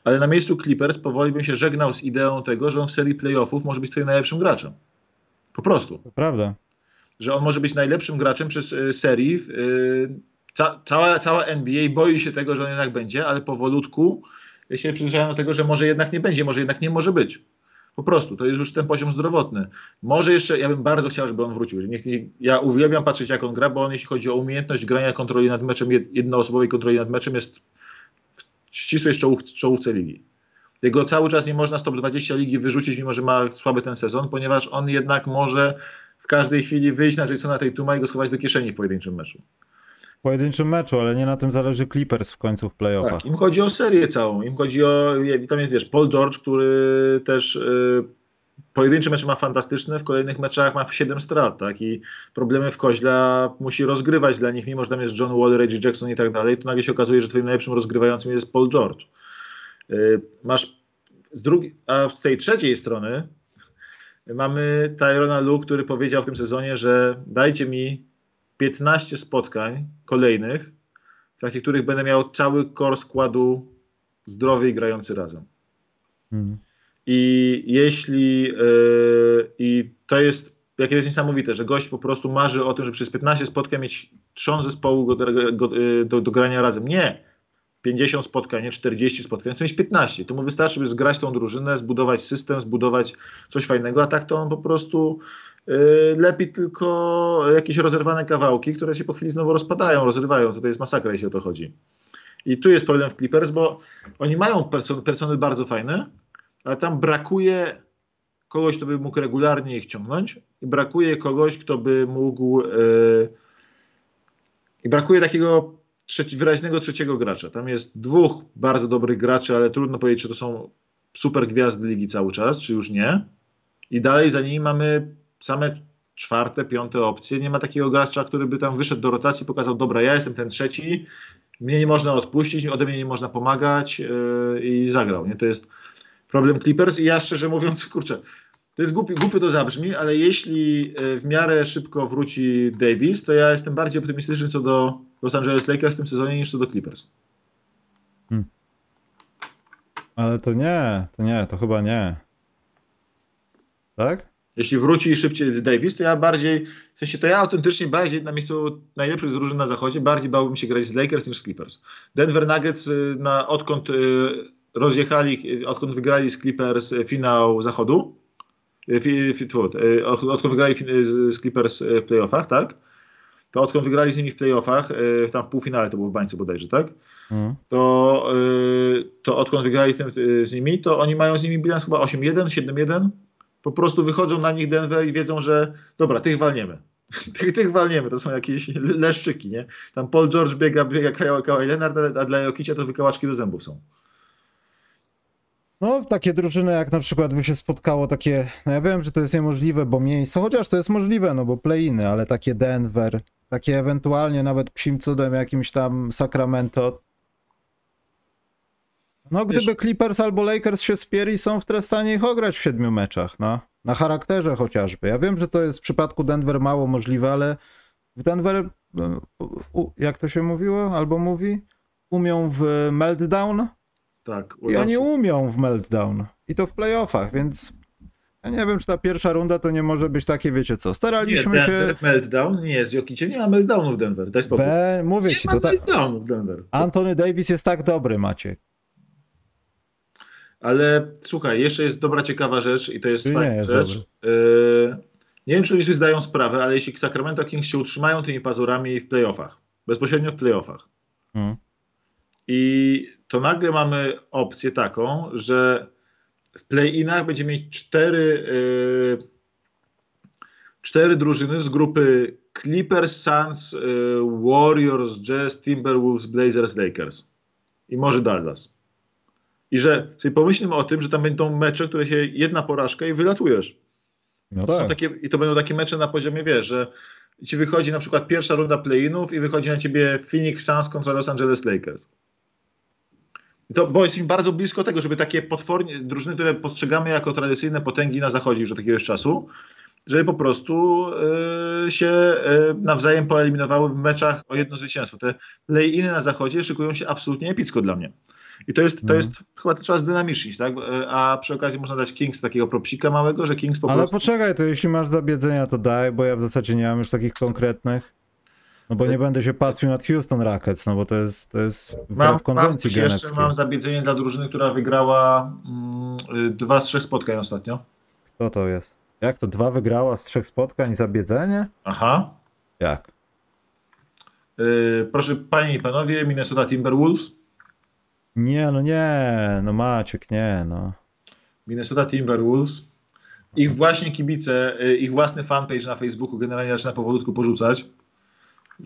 ale na miejscu Clippers powoli bym się żegnał z ideą tego, że on w serii playoffów może być twoim najlepszym graczem. Po prostu. To prawda. Że on może być najlepszym graczem przez y, serii. Y, ca cała, cała NBA boi się tego, że on jednak będzie, ale powolutku się przyzwyczajają do tego, że może jednak nie będzie, może jednak nie może być. Po prostu, to jest już ten poziom zdrowotny. Może jeszcze, ja bym bardzo chciał, żeby on wrócił. Niech, ja uwielbiam patrzeć, jak on gra, bo on, jeśli chodzi o umiejętność grania kontroli nad meczem, jednoosobowej kontroli nad meczem, jest w ścisłej czołów, czołówce ligi. Jego cały czas nie można z top 20 ligi wyrzucić, mimo że ma słaby ten sezon, ponieważ on jednak może w każdej chwili wyjść na Jasona Tatuma i go schować do kieszeni w pojedynczym meczu pojedynczym meczu, ale nie na tym zależy Clippers w końcu w playoffach. Tak, im chodzi o serię całą, im chodzi o, tam jest wiesz, Paul George, który też y, pojedyncze mecze ma fantastyczne, w kolejnych meczach ma 7 strat, tak, i problemy w koźle musi rozgrywać dla nich, mimo że tam jest John Wall, Reggie Jackson i tak dalej, to nagle się okazuje, że twoim najlepszym rozgrywającym jest Paul George. Y, masz z drugiej, a z tej trzeciej strony mamy Tyrona Lu, który powiedział w tym sezonie, że dajcie mi 15 spotkań kolejnych, w trakcie których będę miał cały kor składu zdrowy i grający razem. Mhm. I jeśli yy, i to jest jakie jest niesamowite, że gość po prostu marzy o tym, że przez 15 spotkań mieć trzon zespołu do, do, do, do grania razem. Nie. 50 spotkań, nie 40 spotkań, chcę mieć 15. To mu wystarczy, by zgrać tą drużynę, zbudować system, zbudować coś fajnego, a tak to on po prostu yy, lepi tylko jakieś rozerwane kawałki, które się po chwili znowu rozpadają, rozrywają. Tutaj jest masakra, jeśli o to chodzi. I tu jest problem w Clippers, bo oni mają person personel bardzo fajny, ale tam brakuje kogoś, kto by mógł regularnie ich ciągnąć i brakuje kogoś, kto by mógł yy, i brakuje takiego trzeci, wyraźnego trzeciego gracza. Tam jest dwóch bardzo dobrych graczy, ale trudno powiedzieć, czy to są super gwiazdy ligi cały czas, czy już nie. I dalej za nimi mamy same czwarte, piąte opcje. Nie ma takiego gracza, który by tam wyszedł do rotacji, pokazał, dobra, ja jestem ten trzeci, mnie nie można odpuścić, ode mnie nie można pomagać yy, i zagrał. Nie? To jest problem Clippers i ja szczerze mówiąc, kurczę, to jest głupi, głupio to zabrzmi, ale jeśli e, w miarę szybko wróci Davis, to ja jestem bardziej optymistyczny co do Los Angeles Lakers w tym sezonie niż co do Clippers. Hmm. Ale to nie, to nie, to chyba nie. Tak? Jeśli wróci szybciej Davis, to ja bardziej, w sensie to ja autentycznie bardziej na miejscu najlepszych drużyn na zachodzie, bardziej bałbym się grać z Lakers niż z Clippers. Denver Nuggets, y, na, odkąd y, rozjechali, odkąd wygrali z Clippers finał zachodu, odkąd wygrali z Clippers w playoffach, tak? To odkąd wygrali z nimi w playoffach, e, tam w półfinale to było w bańce bodajże, tak? Mhm. To, to odkąd wygrali tym, z nimi, to oni mają z nimi bilans chyba 8-1, 7-1. Po prostu wychodzą na nich Denver i wiedzą, że dobra, tych walniemy. Tych, tych walniemy, to są jakieś leszczyki, nie? Tam Paul George biega, biega Kawhi Leonard, a dla Jokicia to wykałaczki do zębów są. No, takie drużyny jak na przykład by się spotkało takie, no ja wiem, że to jest niemożliwe, bo miejsce, chociaż to jest możliwe, no bo play-iny, ale takie Denver, takie ewentualnie nawet psim cudem jakimś tam Sacramento. No, gdyby Wiesz, Clippers albo Lakers się spieri, są w stanie ich ograć w siedmiu meczach, no. Na charakterze chociażby. Ja wiem, że to jest w przypadku Denver mało możliwe, ale w Denver, jak to się mówiło, albo mówi, umią w meltdown, tak. I oni umią w meltdown. I to w playoffach, więc ja nie wiem, czy ta pierwsza runda to nie może być takie, wiecie co, staraliśmy nie, Denver, się... meltdown? Nie, z Jokiciem nie ma meltdownu w Denver, daj spokój. Be... Mówię nie ci, ma to tak... w Denver. Co? Anthony Davis jest tak dobry, Maciek. Ale słuchaj, jeszcze jest dobra, ciekawa rzecz i to jest fajna rzecz. Yy, nie wiem, czy ludzie zdają sprawę, ale jeśli Sacramento Kings się utrzymają tymi pazurami w playoffach, bezpośrednio w playoffach, hmm. I to nagle mamy opcję taką, że w play-inach będzie mieć cztery, yy, cztery drużyny z grupy Clippers, Suns, y, Warriors, Jazz, Timberwolves, Blazers, Lakers. I może Dallas. I że sobie pomyślmy o tym, że tam będą mecze, które się jedna porażka i wylatujesz. No tak. takie, I to będą takie mecze na poziomie, wiesz, że ci wychodzi na przykład pierwsza runda play-inów i wychodzi na ciebie Phoenix Suns kontra Los Angeles Lakers. To, bo jesteśmy bardzo blisko tego, żeby takie potwornie, drużyny, które postrzegamy jako tradycyjne potęgi na zachodzie już od jakiegoś czasu, żeby po prostu y, się y, nawzajem poeliminowały w meczach o jedno zwycięstwo. Te play-iny na zachodzie szykują się absolutnie epicko dla mnie. I to jest, to Mhm. jest chyba to trzeba zdynamicznić, tak? Y, A przy okazji można dać Kings takiego propsika małego, że Kings po Ale prostu... poczekaj, to jeśli masz zabiedzenia, to daj, bo ja w zasadzie nie mam już takich konkretnych. No bo nie będę się pastwił nad Houston Rockets, no bo to jest, to jest Mam, mam, konwencji jeszcze genewskiej. mam zabiedzenie dla drużyny, która wygrała mm, y, dwa z trzech spotkań ostatnio. Kto to jest? Jak to? Dwa wygrała z trzech spotkań i zabiedzenie? Aha. Jak? Y, proszę panie i panowie, Minnesota Timberwolves. Nie, no nie, no Maciek, nie, no. Minnesota Timberwolves. Ich właśnie kibice, y, ich własny fanpage na Facebooku generalnie zaczyna powolutku porzucać.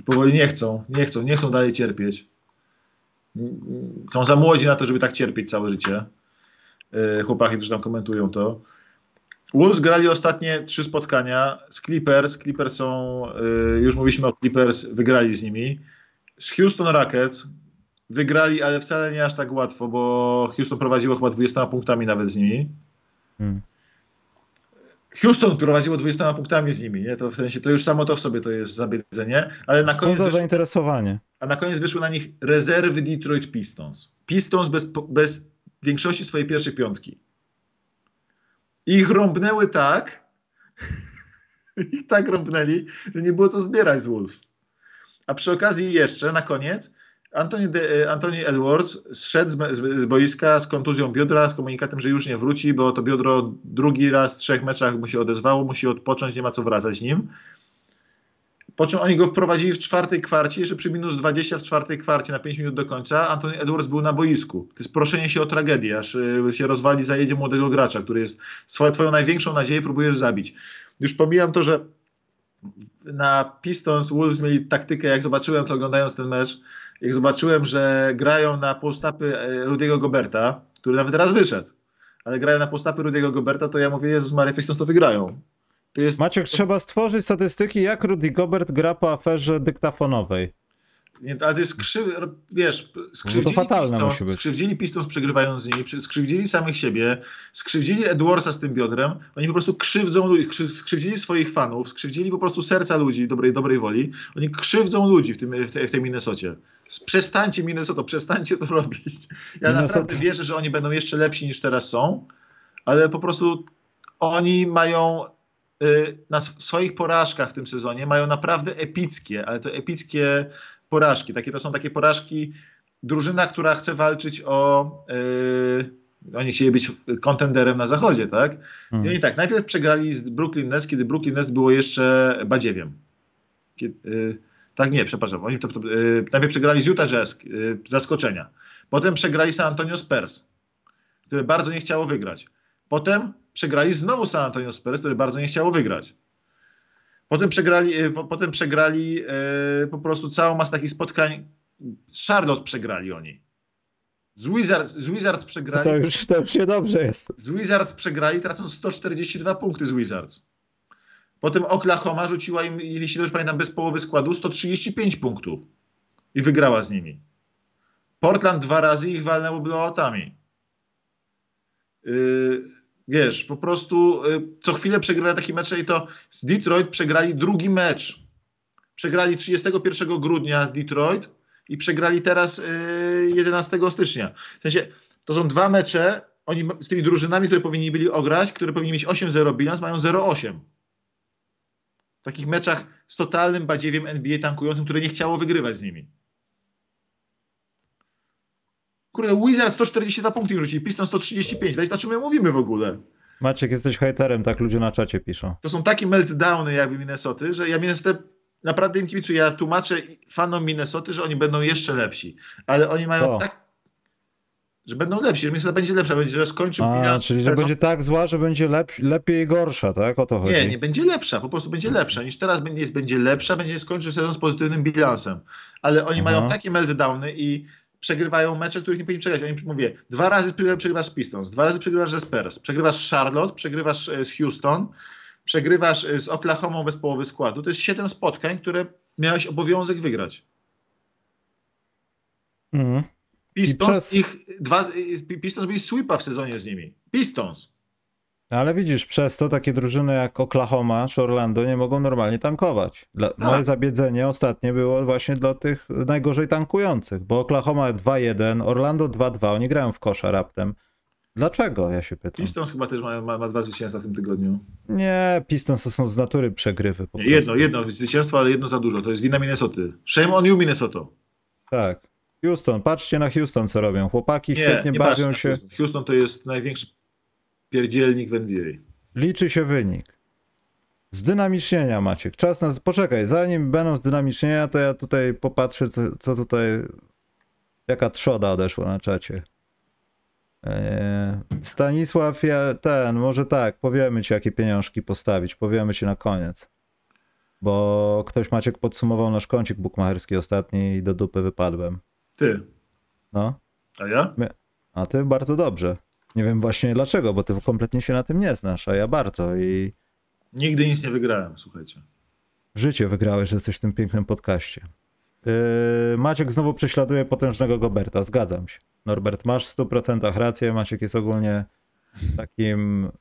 Powoli nie chcą, nie chcą, nie chcą dalej cierpieć. Są za młodzi na to, żeby tak cierpieć całe życie. Y, Chłopaki, którzy tam komentują to. Wolves grali ostatnie trzy spotkania z Clippers. Clippers są, y, już mówiliśmy o Clippers, wygrali z nimi. Z Houston Rockets wygrali, ale wcale nie aż tak łatwo, bo Houston prowadziło chyba 20 punktami nawet z nimi. Hmm. Houston prowadziło 20 punktami z nimi, nie? To w sensie, to już samo to w sobie to jest zabiedzenie, ale na koniec, wyszło, zainteresowanie? a na koniec wyszły na nich rezerwy Detroit Pistons. Pistons bez, bez większości swojej pierwszej piątki. I ich rąbnęły tak, ich tak rąbnęli, że nie było co zbierać z Wolves. A przy okazji jeszcze, na koniec, Anthony, De, Anthony Edwards zszedł z, z, z boiska z kontuzją biodra, z komunikatem, że już nie wróci, bo to biodro drugi raz w trzech meczach mu się odezwało, musi odpocząć, nie ma co wracać z nim. Po czym oni go wprowadzili w czwartej kwarcie, jeszcze przy minus 20 w czwartej kwarcie na 5 minut do końca. Anthony Edwards był na boisku. To jest proszenie się o tragedię, aż y, się rozwali, zajedzie młodego gracza, który jest swoją, twoją największą nadzieję próbujesz zabić. Już pomijam to, że na Pistons Wolves mieli taktykę, jak zobaczyłem to oglądając ten mecz, jak zobaczyłem, że grają na postapy e, Rudiego Goberta, który nawet raz wyszedł, ale grają na postapy Rudiego Goberta, to ja mówię, Jezus Maria, Pistons to wygrają. To jest, Maciek, trzeba stworzyć statystyki, jak Rudy Gobert gra po aferze dyktafonowej. Nie, ale to jest krzyw, wiesz, skrzywdzili, No Pistons, skrzywdzili Pistons przegrywając z nimi, skrzywdzili samych siebie, skrzywdzili Edwardsa z tym biodrem, oni po prostu krzywdzą ludzi, krzy- skrzywdzili swoich fanów, skrzywdzili po prostu serca ludzi dobrej, dobrej woli, oni krzywdzą ludzi w, tym, w, tej, w tej Minnesocie. Przestańcie Minnesota, przestańcie to robić. Ja Minnesota- naprawdę wierzę, że oni będą jeszcze lepsi niż teraz są, ale po prostu oni mają y, na sw- swoich porażkach w tym sezonie mają naprawdę epickie, ale to epickie porażki. Takie to są takie porażki drużyna, która chce walczyć o y, oni chcieli być kontenderem na zachodzie, tak? I Hmm. oni tak, najpierw przegrali z Brooklyn Nets, kiedy Brooklyn Nets było jeszcze badziewiem. Kiedy, y, tak, nie, przepraszam. Oni to, to, y, najpierw przegrali z Utah Jazz, y, zaskoczenia. Potem przegrali San Antonio Spurs, które bardzo nie chciało wygrać. Potem przegrali znowu San Antonio Spurs, które bardzo nie chciało wygrać. Potem przegrali, y, po, potem przegrali y, po prostu całą masę takich spotkań. Z Charlotte przegrali oni. Z Wizards, z Wizards przegrali. To już, to już niedobrze jest. Z Wizards przegrali, tracąc 142 punkty z Wizards. Potem Oklahoma rzuciła im, jeśli dobrze pamiętam, bez połowy składu 135 punktów i wygrała z nimi. Portland dwa razy ich walnęło blowoutami. Yy, wiesz, po prostu yy, co chwilę przegrywają takie mecze i to z Detroit przegrali drugi mecz. Przegrali 31 grudnia z Detroit i przegrali teraz yy, 11 stycznia. W sensie, to są dwa mecze, oni z tymi drużynami, które powinni byli ograć, które powinni mieć 8-0 bilans, mają 0-8. W takich meczach z totalnym badziewiem NBA tankującym, które nie chciało wygrywać z nimi. Kurde, Wizards 142 punkty rzucili, Pistons 135. Daj, O czym my mówimy w ogóle? Maciek, jesteś hejterem, tak ludzie na czacie piszą. To są takie meltdowny jakby Minnesoty, że ja Minnesotę naprawdę im kibicuję. Ja tłumaczę fanom Minnesoty, że oni będą jeszcze lepsi. Ale oni mają O. tak... że będą lepsi, że Minnesota będzie lepsza, będzie, że skończy A, czyli że będzie tak zła, że będzie lep, lepiej i gorsza, tak? O to chodzi. Nie, nie będzie lepsza, po prostu będzie lepsza niż teraz będzie, jest, będzie lepsza, będzie skończył sezon z pozytywnym bilansem. Ale oni Aha. mają takie meltdowny i przegrywają mecze, których nie powinni przegrać. Oni mówię, dwa razy przegrywasz, z Pistons, dwa razy przegrywasz ze Spurs, przegrywasz z Charlotte, przegrywasz e, z Houston, przegrywasz e, z Oklahoma bez połowy składu. To jest siedem spotkań, które miałeś obowiązek wygrać. Mhm. Pistons, przez- ich dwa, Pistons byli sweepa w sezonie z nimi. Pistons. Ale widzisz, przez to takie drużyny jak Oklahoma czy Orlando nie mogą normalnie tankować. Dla, Tak. Moje zabiedzenie ostatnie było właśnie dla tych najgorzej tankujących, bo Oklahoma 2-1, Orlando 2-2, oni grają w kosza raptem. Dlaczego, ja się pytam. Pistons chyba też ma, ma, ma dwa zwycięstwa w tym tygodniu. Nie, Pistons to są z natury przegrywy. Po Nie, jedno, jedno zwycięstwo, ale jedno za dużo. To jest wina Minnesoty. Shame on you, Minnesota. Tak. Houston, patrzcie na Houston, co robią. Chłopaki Nie, świetnie nie bawią się. Houston. Houston to jest największy pierdzielnik w NBA. Liczy się wynik. Zdynamicznienia, Maciek. Czas na... Poczekaj, zanim będą zdynamicznienia, to ja tutaj popatrzę, co, co tutaj... Jaka trzoda odeszła na czacie. Eee, Stanisław, ja, ten, może tak, powiemy ci, jakie pieniążki postawić. Powiemy ci na koniec. Bo ktoś, Maciek, podsumował nasz kącik bukmacherski ostatni i do dupy wypadłem. Ty. No, A ja? a ty bardzo dobrze. Nie wiem właśnie dlaczego, bo ty kompletnie się na tym nie znasz, a ja bardzo i... Nigdy nic nie wygrałem, słuchajcie. W życie wygrałeś, że jesteś w tym pięknym podcaście. Yy, Maciek znowu prześladuje potężnego Goberta, zgadzam się. Norbert, masz w 100% rację, Maciek jest ogólnie takim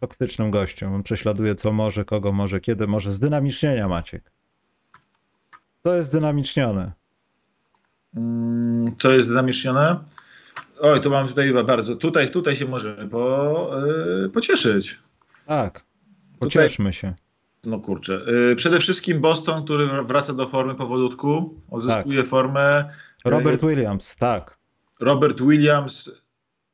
toksycznym gościem. On prześladuje co może, kogo może, kiedy może. Zdynamicznienia, Maciek. Co jest dynamicznione? Mm, Co jest dynamicznione? Oj, tu mam tutaj bardzo. Tutaj, tutaj się możemy po, yy, pocieszyć. Tak, pocieszmy się. No kurczę. Yy, przede wszystkim Boston, który wraca do formy powolutku, odzyskuje formę. Robert Williams, tak. Robert Williams.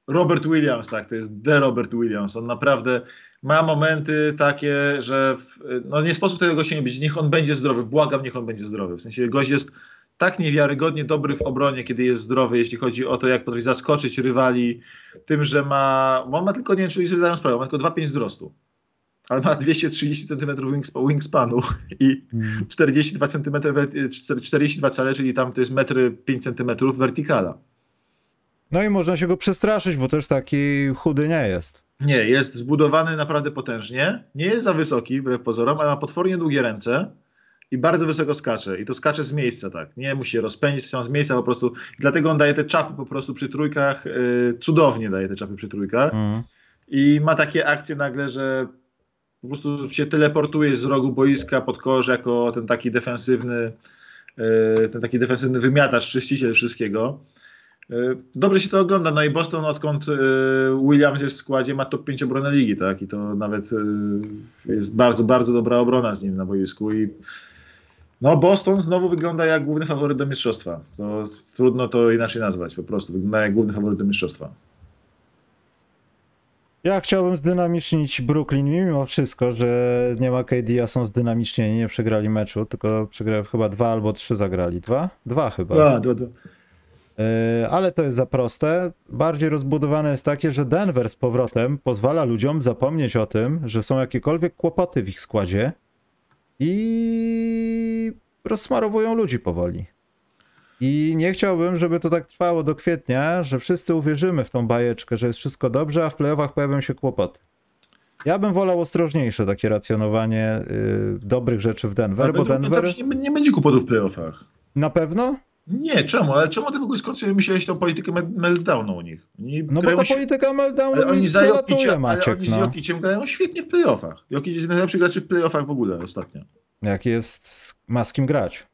Robert Williams, tak, to jest The Robert Williams. On naprawdę ma momenty takie, że w, no nie sposób tego gościa nie być. Niech on będzie zdrowy. Błagam, niech on będzie zdrowy. W sensie gość jest tak niewiarygodnie dobry w obronie, kiedy jest zdrowy, jeśli chodzi o to, jak potrafi zaskoczyć rywali tym, że ma. On ma tylko, nie wiem, czy sobie zdają sprawę, ma tylko 2,5 wzrostu. Ale ma 230 cm wingsp- wingspanu i 42 cm, 42 cale, czyli tam to jest 1,5 cm wertykala. No i można się go przestraszyć, bo też taki chudy nie jest. Nie, jest zbudowany naprawdę potężnie. Nie jest za wysoki, wbrew pozorom, ale ma potwornie długie ręce i bardzo wysoko skacze. I to skacze z miejsca, tak. Nie musi się rozpędzić, są z miejsca po prostu. Dlatego on daje te czapy po prostu przy trójkach. Yy, cudownie daje te czapy przy trójkach. Mhm. I ma takie akcje nagle, że po prostu się teleportuje z rogu boiska pod kosz jako ten taki defensywny, yy, ten taki defensywny wymiatacz, czyściciel wszystkiego. Yy, Dobrze się to ogląda. No i Boston, odkąd yy, Williams jest w składzie, ma top 5 obronę ligi, tak? I to nawet yy, jest bardzo, bardzo dobra obrona z nim na boisku. I no, Boston znowu wygląda jak główny faworyt do mistrzostwa. To trudno to inaczej nazwać, po prostu. Wygląda jak główny faworyt do mistrzostwa. Ja chciałbym zdynamicznić Brooklyn mimo wszystko, że nie ma KD, a są zdynamicznieni, nie przegrali meczu, tylko przegrali chyba dwa albo trzy zagrali. Dwa? Dwa chyba. Dwa, dwa, dwa. Yy, ale to jest za proste. Bardziej rozbudowane jest takie, że Denver z powrotem pozwala ludziom zapomnieć o tym, że są jakiekolwiek kłopoty w ich składzie i rozsmarowują ludzi powoli. I nie chciałbym, żeby to tak trwało do kwietnia, że wszyscy uwierzymy w tą bajeczkę, że jest wszystko dobrze, a w playoffach pojawią się kłopoty. Ja bym wolał ostrożniejsze takie racjonowanie yy, dobrych rzeczy w Denver, Ale bo Denver tam nie, nie będzie kłopotów w playoffach. na pewno Nie, czemu? Ale czemu ty w ogóle myślałeś tą politykę mel- meltdownu u nich? Oni No bo ta świ- polityka meltdownu oni za zalatuje, Jokiciem, ale Maciek, oni z no. Jokiciem grają świetnie w playoffach. Jokic jest najlepszy graczy w playoffach w ogóle ostatnio. Jak jest, z- ma z kim grać.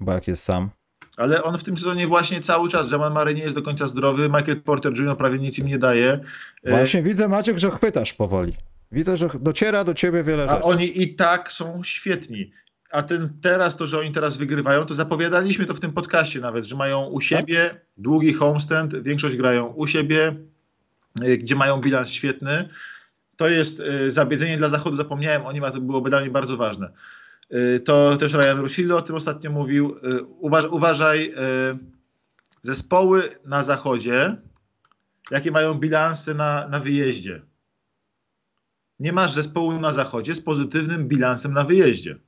Bo jak jest sam. Ale on w tym sezonie właśnie cały czas, Jamal Murray nie jest do końca zdrowy, Michael Porter Jr. prawie nic im nie daje. E, Właśnie widzę, Maciek, że chwytasz powoli. Widzę, że dociera do ciebie wiele A rzeczy. oni i tak są świetni. A ten teraz, to, że oni teraz wygrywają, to zapowiadaliśmy to w tym podcaście nawet, że mają u siebie długi homestand, większość grają u siebie, y, gdzie mają bilans świetny. To jest y, zabiedzenie dla Zachodu, zapomniałem o nim, a to byłoby dla mnie bardzo ważne. Y, To też Ryan Russillo o tym ostatnio mówił. Uważ, uważaj, zespoły na Zachodzie jakie mają bilansy na, na wyjeździe. Nie masz zespołu na zachodzie z pozytywnym bilansem na wyjeździe.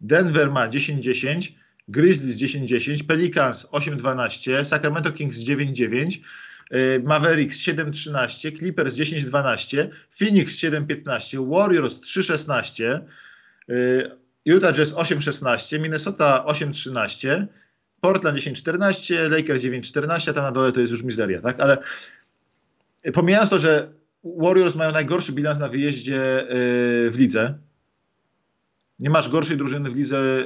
Denver ma 10-10, Grizzlies 10-10, Pelicans 8-12, Sacramento Kings 9-9, y, Mavericks 7-13, Clippers 10-12, Phoenix 7-15, Warriors 3-16, y, Utah Jazz 8-16, Minnesota 8-13, Portland 10-14, Lakers 9-14, a tam na dole to jest już mizeria, tak? Ale pomijając to, że Warriors mają najgorszy bilans na wyjeździe y, w lidze, nie masz gorszej drużyny w lidze.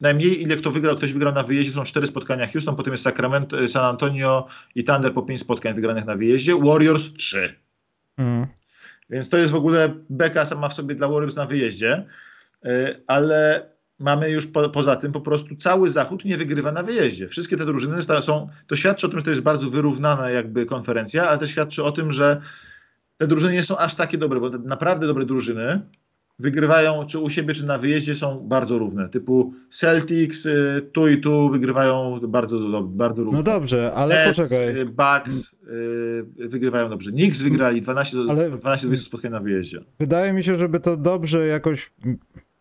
Najmniej ile kto wygrał, ktoś wygrał na wyjeździe, to są cztery spotkania Houston, potem jest Sacramento, San Antonio i Thunder po pięć spotkań wygranych na wyjeździe, Warriors trzy. Mm. Więc to jest w ogóle beka sama w sobie dla Warriors na wyjeździe, ale mamy już po, poza tym po prostu cały Zachód nie wygrywa na wyjeździe. Wszystkie te drużyny są, to świadczy o tym, że to jest bardzo wyrównana jakby konferencja, ale też świadczy o tym, że te drużyny nie są aż takie dobre, bo naprawdę dobre drużyny wygrywają czy u siebie, czy na wyjeździe są bardzo równe. Typu Celtics y, tu i tu wygrywają bardzo, bardzo równo. No dobrze, ale Nets, poczekaj. Y, Bucks y, wygrywają dobrze. Knicks wygrali 12 do ale... 12 spotkań na wyjeździe. Wydaje mi się, żeby to dobrze jakoś,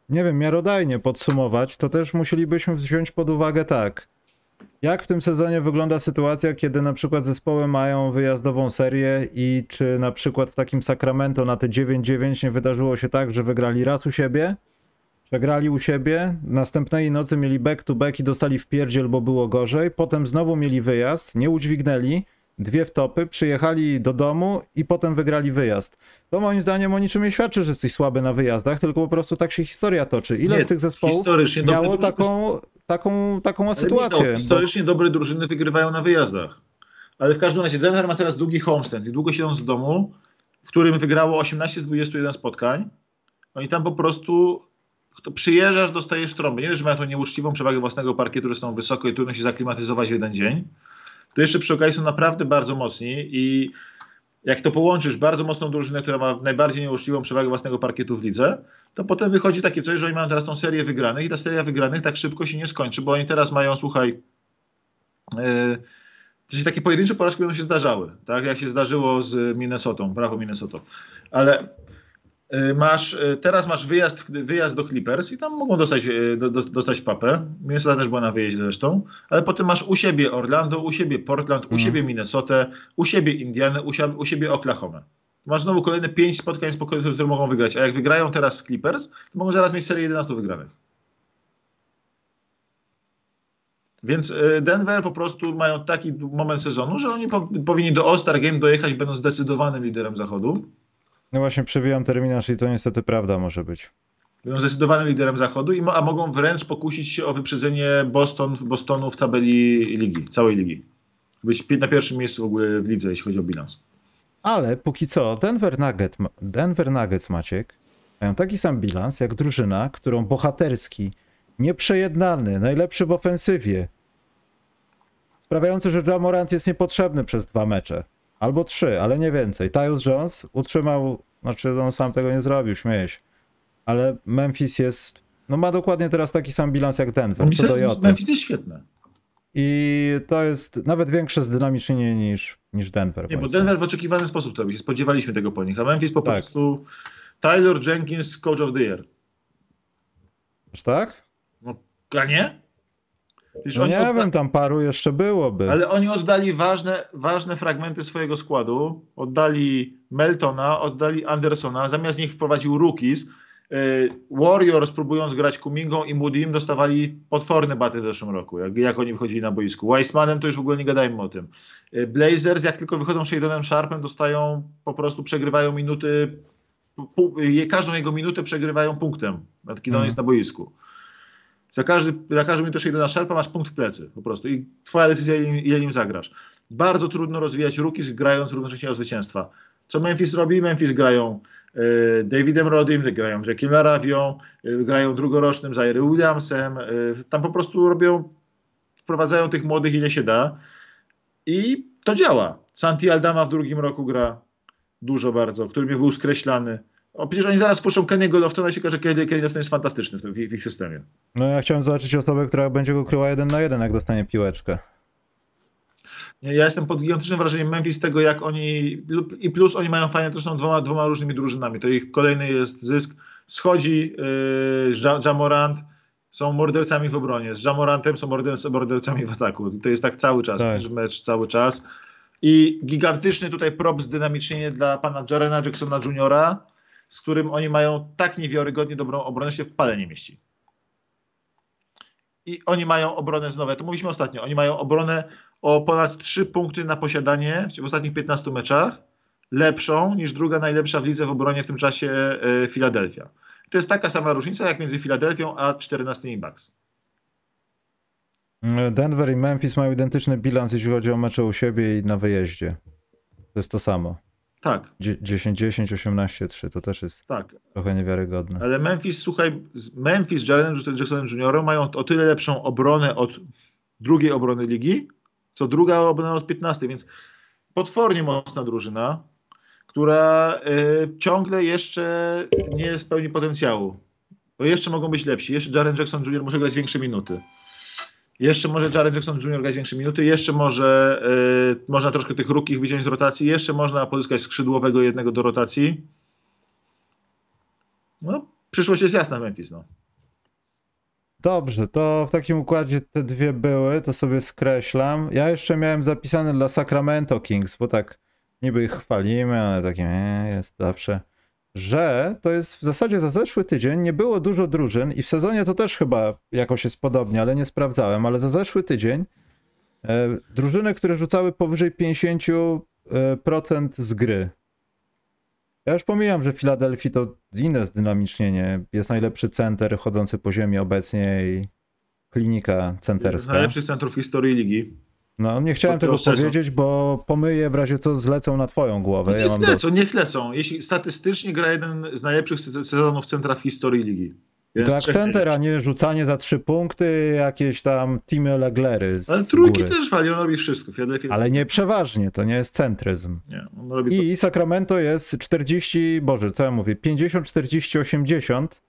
nie wiem, miarodajnie podsumować, to też musielibyśmy wziąć pod uwagę tak. Jak w tym sezonie wygląda sytuacja, kiedy na przykład zespoły mają wyjazdową serię i czy na przykład w takim Sacramento na te 9-9 nie wydarzyło się tak, że wygrali raz u siebie, przegrali u siebie, następnej nocy mieli back to back i dostali w pierdziel, bo było gorzej, potem znowu mieli wyjazd, nie udźwignęli, dwie wtopy, przyjechali do domu i potem wygrali wyjazd. To moim zdaniem o niczym nie świadczy, że jesteś słaby na wyjazdach, tylko po prostu tak się historia toczy. Ile nie, z tych zespołów miało taką, taką, taką Ale sytuację? Michał, historycznie dobre drużyny wygrywają na wyjazdach. Ale w każdym razie Denver ma teraz długi homestand i długo siedząc w domu, w którym wygrało 18 z 21 spotkań. No i tam po prostu to przyjeżdżasz, dostajesz trąby. Nie że mają tą nieuczciwą przewagę własnego parkietu, że są wysoko i trudno się zaklimatyzować w jeden dzień to jeszcze przy okazji są naprawdę bardzo mocni i jak to połączysz bardzo mocną drużynę, która ma najbardziej nieuczciwą przewagę własnego parkietu w lidze, to potem wychodzi takie coś, że oni mają teraz tą serię wygranych i ta seria wygranych tak szybko się nie skończy, bo oni teraz mają, słuchaj, yy, takie pojedyncze porażki będą się zdarzały, tak jak się zdarzyło z Minnesotą, brawo Minnesota. Ale masz, y, teraz masz wyjazd, wyjazd do Clippers i tam mogą dostać, y, do, dostać papę. Minnesota też była na wyjeździe zresztą, ale potem masz u siebie Orlando, u siebie Portland, u mm. siebie Minnesotę, u siebie Indianę, u, siebie, Oklahoma. Masz znowu kolejne pięć spotkań, które mogą wygrać, a jak wygrają teraz z Clippers, to mogą zaraz mieć serię 11 wygranych. Więc Denver po prostu mają taki moment sezonu, że oni po, powinni do All-Star Game dojechać, będąc zdecydowanym liderem zachodu. No właśnie przewijam terminarz i to niestety prawda może być. Będą zdecydowanym liderem zachodu, i a mogą wręcz pokusić się o wyprzedzenie Boston, Bostonu w tabeli ligi, całej ligi. Być na pierwszym miejscu w ogóle w lidze, jeśli chodzi o bilans. Ale póki co, Denver, Nugget, Denver Nuggets, Maciek, mają taki sam bilans jak drużyna, którą bohaterski, nieprzejednany, najlepszy w ofensywie, sprawiający, że Jamorant jest niepotrzebny przez dwa mecze. Albo trzy, ale nie więcej. Tyus Jones utrzymał, znaczy on sam tego nie zrobił, śmieję się. Ale Memphis jest, no ma dokładnie teraz taki sam bilans jak Denver, co do Joty. Memphis jest świetne. I to jest nawet większe zdynamicznienie niż, niż Denver. Nie, bo Denver w oczekiwany sposób to robi. Spodziewaliśmy tego po nich, a Memphis po tak. prostu Tyler Jenkins, coach of the year. Aż tak? No, a nie? No nie odda... wiem, tam paru jeszcze byłoby. Ale oni oddali ważne, ważne fragmenty swojego składu. Oddali Meltona, oddali Andersona, zamiast nich wprowadził Rookies. E, Warriors próbując grać Kumingą i Moody'm dostawali potworne baty w zeszłym roku, jak, jak oni wychodzili na boisku. Weissmanem to już w ogóle nie gadajmy o tym. E, Blazers jak tylko wychodzą Shadonem Sharpem dostają, po prostu przegrywają minuty, każdą jego minutę przegrywają punktem, kiedy mm. on mhm. jest na boisku. Za każdy, za każdy minutę idę na szarpa, masz punkt w plecy po prostu i twoja decyzja, ile nim zagrasz. Bardzo trudno rozwijać rookies, grając równocześnie o zwycięstwa. Co Memphis robi? Memphis grają y, Davidem Rodim, grają Jackiem Laravią, y, grają drugorocznym Zaire Williamsem. Y, tam po prostu robią, wprowadzają tych młodych ile się da i to działa. Santi Aldama w drugim roku gra dużo bardzo, który był skreślany. O, przecież oni zaraz puszczą Kenny'ego Loftona i się okaże, że Kenny, Lofton jest fantastyczny w, w, w, ich systemie. No ja chciałem zobaczyć osobę, która będzie go kryła jeden na jeden, jak dostanie piłeczkę. Ja jestem pod gigantycznym wrażeniem Memphis tego, jak oni. I plus oni mają fajne, to są dwoma, dwoma różnymi drużynami. To ich kolejny jest zysk. Schodzi yy, Ja- Jamorant, są mordercami w obronie. Z Jamorantem są morderc- mordercami w ataku. To jest tak cały czas, Tak. mecz, cały czas. I gigantyczny tutaj prop zdynamicznienie dla pana Jarena Jacksona Jr., z którym oni mają tak niewiarygodnie dobrą obronę, że się w pale nie mieści. I oni mają obronę znowu, to mówiliśmy ostatnio, oni mają obronę o ponad 3 punkty na posiadanie w ostatnich 15 meczach, lepszą niż druga najlepsza w lidze w obronie w tym czasie e, Filadelfia. To jest taka sama różnica jak między Filadelfią a 14 Bucks. Denver i Memphis mają identyczny bilans, jeśli chodzi o mecze u siebie i na wyjeździe. To jest to samo. Tak, Dzie- 10-10, 18-3, to też jest tak. trochę niewiarygodne. Ale Memphis, słuchaj, Memphis z Jarenem Jacksonem Jr. mają o tyle lepszą obronę od drugiej obrony ligi, co druga obrona od 15, więc potwornie mocna drużyna, która y, ciągle jeszcze nie spełni potencjału. Bo jeszcze mogą być lepsi. Jeszcze Jaren Jackson Jr. może grać większe minuty. Jeszcze może Jaren Jackson Jr. grać większe minuty. Jeszcze może y, można troszkę tych rukich wyciąć z rotacji. Jeszcze można pozyskać skrzydłowego jednego do rotacji. No, przyszłość jest jasna Memphis, no. Dobrze, to w takim układzie te dwie były, to sobie skreślam. Ja jeszcze miałem zapisane dla Sacramento Kings, bo tak niby ich chwalimy, ale takie nie, jest zawsze. Że to jest w zasadzie za zeszły tydzień nie było dużo drużyn i w sezonie to też chyba jakoś jest podobnie, ale nie sprawdzałem, ale za zeszły tydzień e, drużyny, które rzucały powyżej 50% z gry. Ja już pomijam, że w Filadelfii to inne zdynamicznienie. Jest najlepszy center chodzący po ziemi obecnie i klinika centerska. najlepszych centrów w historii ligi. No, nie chciałem tego sezonu. powiedzieć, bo pomyję w razie co zlecą na twoją głowę. Ja niech mam lecą, niech lecą. Jeśli statystycznie gra jeden z najlepszych se- sezonów centra w historii ligi. Jeden to z jak trzech center, a nie rzucanie za trzy punkty, jakieś tam teamy Leglery Ale trójki góry. też wali, on robi wszystko. Ale nie przeważnie, to nie jest centryzm. Nie. I Sacramento jest 40, boże, co ja mówię, 50, 40, 80.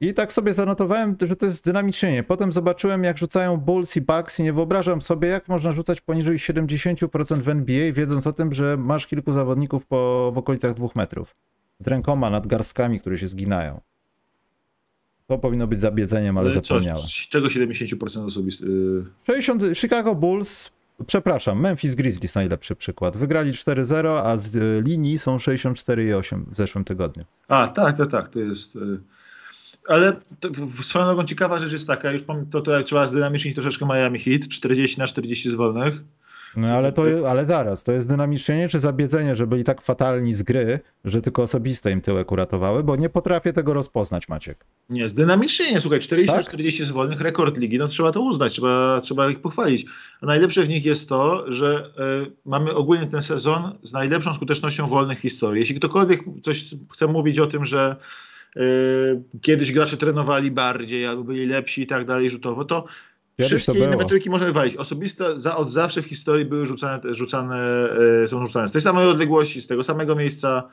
I tak sobie zanotowałem, że to jest dynamicznienie. Potem zobaczyłem, jak rzucają Bulls i Bucks i nie wyobrażam sobie, jak można rzucać poniżej 70% w NBA, wiedząc o tym, że masz kilku zawodników po, w okolicach dwóch metrów. Z rękoma nad garstkami, które się zginają. To powinno być zabiedzeniem, ale zapomniałem. z czego 70% osobisty? Yy, 60, Chicago Bulls, przepraszam, Memphis Grizzlies najlepszy przykład. Wygrali 4-0, a z y, linii są 64,8 w zeszłym tygodniu. A, tak, tak, tak, to jest... Yy... Ale w, swoją drogą ciekawa rzecz jest taka, już to, to jak trzeba zdynamicznić troszeczkę Miami Heat, 40 na 40 z wolnych. No ale to, ale zaraz, to jest dynamicznienie czy zabiedzenie, że byli tak fatalni z gry, że tylko osobiste im tyłek uratowały, bo nie potrafię tego rozpoznać, Maciek. Nie, zdynamicznie, słuchaj, 40 na Tak? 40 z wolnych, rekord ligi, no trzeba to uznać, trzeba, trzeba ich pochwalić. A najlepsze w nich jest to, że y, mamy ogólnie ten sezon z najlepszą skutecznością wolnych historii. Jeśli ktokolwiek coś chce mówić o tym, że kiedyś gracze trenowali bardziej albo byli lepsi i tak dalej rzutowo, to Kiedyś wszystkie inne było. metryki możemy walić. Osobiste za, od zawsze w historii były rzucane, rzucane y, są rzucane z tej samej odległości, z tego samego miejsca,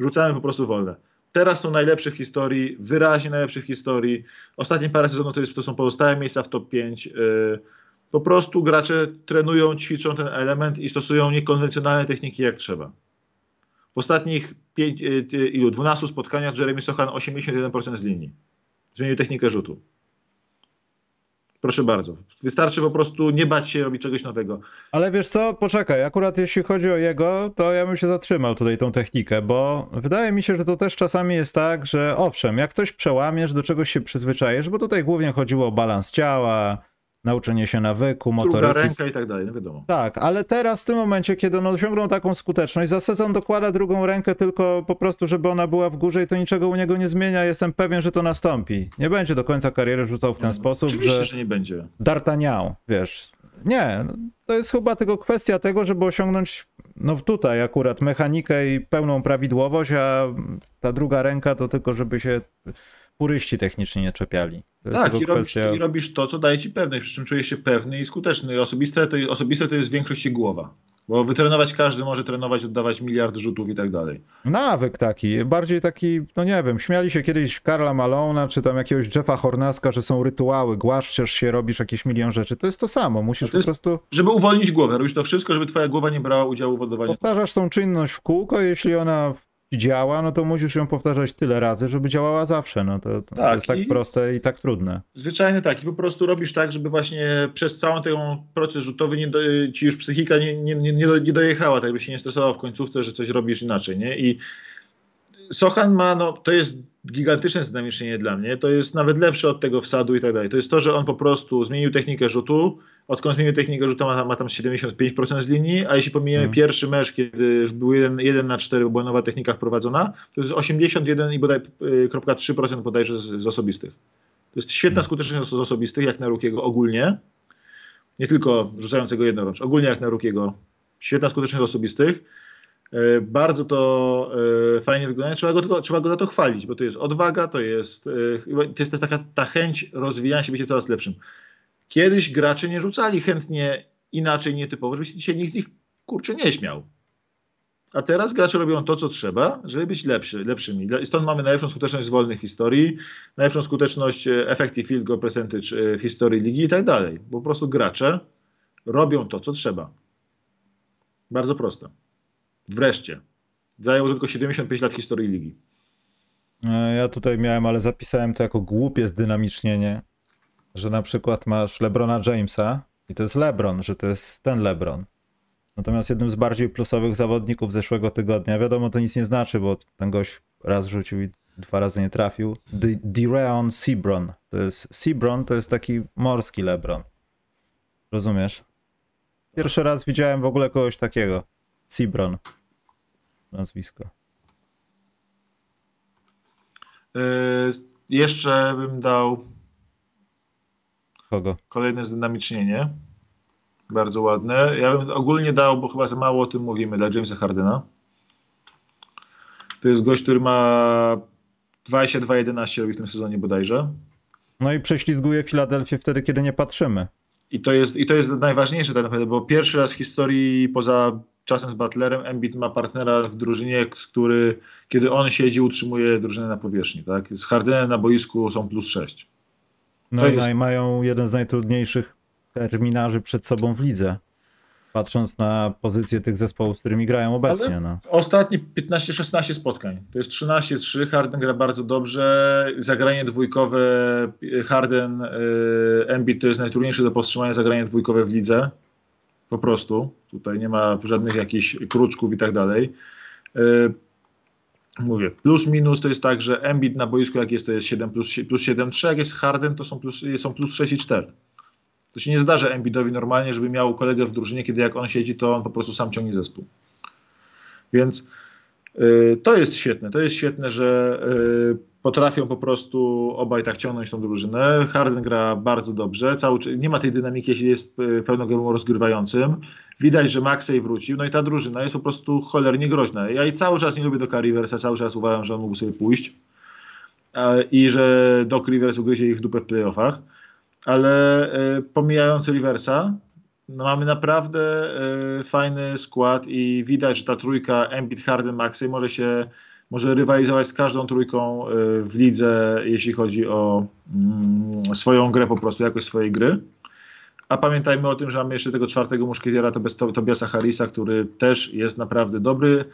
rzucamy po prostu wolne. Teraz są najlepsze w historii, wyraźnie najlepsze w historii. Ostatnie parę sezonów to, jest, to są pozostałe miejsca w top 5. Yy, po prostu gracze trenują, ćwiczą ten element i stosują niekonwencjonalne techniki jak trzeba. W ostatnich pięć, ty- ilu, 12 spotkaniach Jeremy Sochan 81% z linii. Zmienił technikę rzutu. Proszę bardzo. Wystarczy po prostu nie bać się robić czegoś nowego. Ale wiesz co, poczekaj, akurat jeśli chodzi o jego, to ja bym się zatrzymał tutaj tą technikę, bo wydaje mi się, że to też czasami jest tak, że owszem, jak coś przełamiesz, do czegoś się przyzwyczajesz, bo tutaj głównie chodziło o balans ciała, nauczenie się nawyku, Druga motoryki. ręka i tak dalej, no wiadomo. Tak, ale teraz w tym momencie, kiedy on osiągnął taką skuteczność, za sezon dokłada drugą rękę tylko po prostu, żeby ona była w górze i to niczego u niego nie zmienia. Jestem pewien, że to nastąpi. Nie będzie do końca kariery rzucał w ten sposób, Oczywiście, że że nie będzie. D'Artagnan, wiesz. Nie, no, to jest chyba tylko kwestia tego, żeby osiągnąć, no tutaj akurat mechanikę i pełną prawidłowość, a ta druga ręka to tylko, żeby się puryści technicznie nie czepiali. To Tak, i robisz, kwestia... i robisz to, co daje ci pewność, przy czym czujesz się pewny i skuteczny. Osobiste to, osobiste to jest w większości głowa. Bo wytrenować każdy może trenować, oddawać miliard rzutów i tak dalej. Nawyk taki, bardziej taki, no nie wiem, śmiali się kiedyś Karla Malona, czy tam jakiegoś Jeffa Hornaska, że są rytuały, głaszczesz się, robisz jakieś milion rzeczy. To jest to samo, musisz to jest, po prostu... Żeby uwolnić głowę, robisz to wszystko, żeby twoja głowa nie brała udziału w oddawaniu. Powtarzasz tą czynność w kółko, jeśli ona działa, no to musisz ją powtarzać tyle razy, żeby działała zawsze. No to, to Tak, jest tak i- proste i tak trudne. Zwyczajnie tak. I po prostu robisz tak, żeby właśnie przez cały ten proces rzutowy nie do, ci już psychika nie, nie, nie, nie do- nie dojechała, tak by się nie stresował w końcówce, że coś robisz inaczej, nie? I Sochan ma, no to jest gigantyczne zdynamicznienie dla mnie, to jest nawet lepsze od tego wsadu i tak dalej. To jest to, że on po prostu zmienił technikę rzutu, odkąd zmienił technikę rzutu ma, ma tam 75% z linii, a jeśli pomijamy Mhm. pierwszy mecz, kiedy już był 1, 1 na 4, bo była nowa technika wprowadzona, to jest 81 i bodaj y, 0,3% bodajże z, z osobistych. To jest świetna Mhm. skuteczność z osobistych, jak na Rukiego ogólnie. Nie tylko rzucającego jednorącz, ogólnie jak na Rukiego. Świetna skuteczność z osobistych. E, Bardzo to e, fajnie wygląda. Trzeba go, trzeba go za to chwalić, bo to jest odwaga, to jest, e, to jest też taka ta chęć rozwijania się, bycie coraz lepszym. Kiedyś gracze nie rzucali chętnie inaczej, nietypowo, żeby się dzisiaj nikt z nich kurczę nie śmiał. A teraz gracze robią to, co trzeba, żeby być lepszy, lepszymi. Stąd mamy najlepszą skuteczność z wolnych historii, najlepszą skuteczność effective field goal percentage w historii ligi i tak dalej. Bo po prostu gracze robią to, co trzeba. Bardzo proste. Wreszcie. Zajęło tylko 75 lat historii ligi. E, Ja tutaj miałem, ale zapisałem to jako głupie zdynamicznienie, że na przykład masz Lebrona Jamesa i to jest Lebron, że to jest ten Lebron. Natomiast jednym z bardziej plusowych zawodników zeszłego tygodnia, wiadomo, to nic nie znaczy, bo ten gość raz rzucił i dwa razy nie trafił. D- Dereon Sebron. To jest Sebron, to jest taki morski Lebron. Rozumiesz? Pierwszy raz widziałem w ogóle kogoś takiego. Sebron. Nazwisko. Yy, jeszcze bym dał Kogo? kolejne zdynamicznienie. Bardzo ładne. Ja bym ogólnie dał, bo chyba za mało o tym mówimy, dla Jamesa Hardena. To jest gość, który ma 22-11 robi w tym sezonie bodajże. No i prześlizguje Filadelfię wtedy, kiedy nie patrzymy. I to jest, i to jest najważniejsze tak naprawdę, bo pierwszy raz w historii poza czasem z Butlerem Embiid ma partnera w drużynie, który kiedy on siedzi, utrzymuje drużynę na powierzchni. Tak? Z Hardenem na boisku są plus 6. No To i jest- mają jeden z najtrudniejszych terminarzy przed sobą w lidze. Patrząc na pozycję tych zespołów, z którymi grają obecnie. No. Ostatnie 15-16 spotkań. To jest 13-3. Harden gra bardzo dobrze. Zagranie dwójkowe Harden, yy, Embiid to jest najtrudniejsze do powstrzymania zagranie dwójkowe w lidze. Po prostu. Tutaj nie ma żadnych jakichś kruczków i tak dalej. Yy, Mówię, plus minus to jest tak, że Embiid na boisku jak jest, to jest 7 plus, plus 7, 3, jak jest Harden, to są plus, są plus 6 i 4. To się nie zdarza Embiidowi normalnie, żeby miał kolegę w drużynie, kiedy jak on siedzi, to on po prostu sam ciągnie zespół. Więc y, to jest świetne. To jest świetne, że y, potrafią po prostu obaj tak ciągnąć tą drużynę. Harden gra bardzo dobrze. Cały, nie ma tej dynamiki, jeśli jest y, pełnogramowym rozgrywającym. Widać, że Maxey wrócił. No i ta drużyna jest po prostu cholernie groźna. Ja i cały czas nie lubię Doka Riversa. Cały czas uważam, że on mógł sobie pójść. I że Doc Rivers ugryzie ich w dupę w playoffach. Ale y, pomijając Riversa, no mamy naprawdę y, fajny skład i widać, że ta trójka Embiid, Harden, Maxey może się może rywalizować z każdą trójką y, w lidze, jeśli chodzi o mm, swoją grę po prostu, jakość swojej gry. A pamiętajmy o tym, że mamy jeszcze tego czwartego muszkietiera, Tobiasa Harrisa, który też jest naprawdę dobry,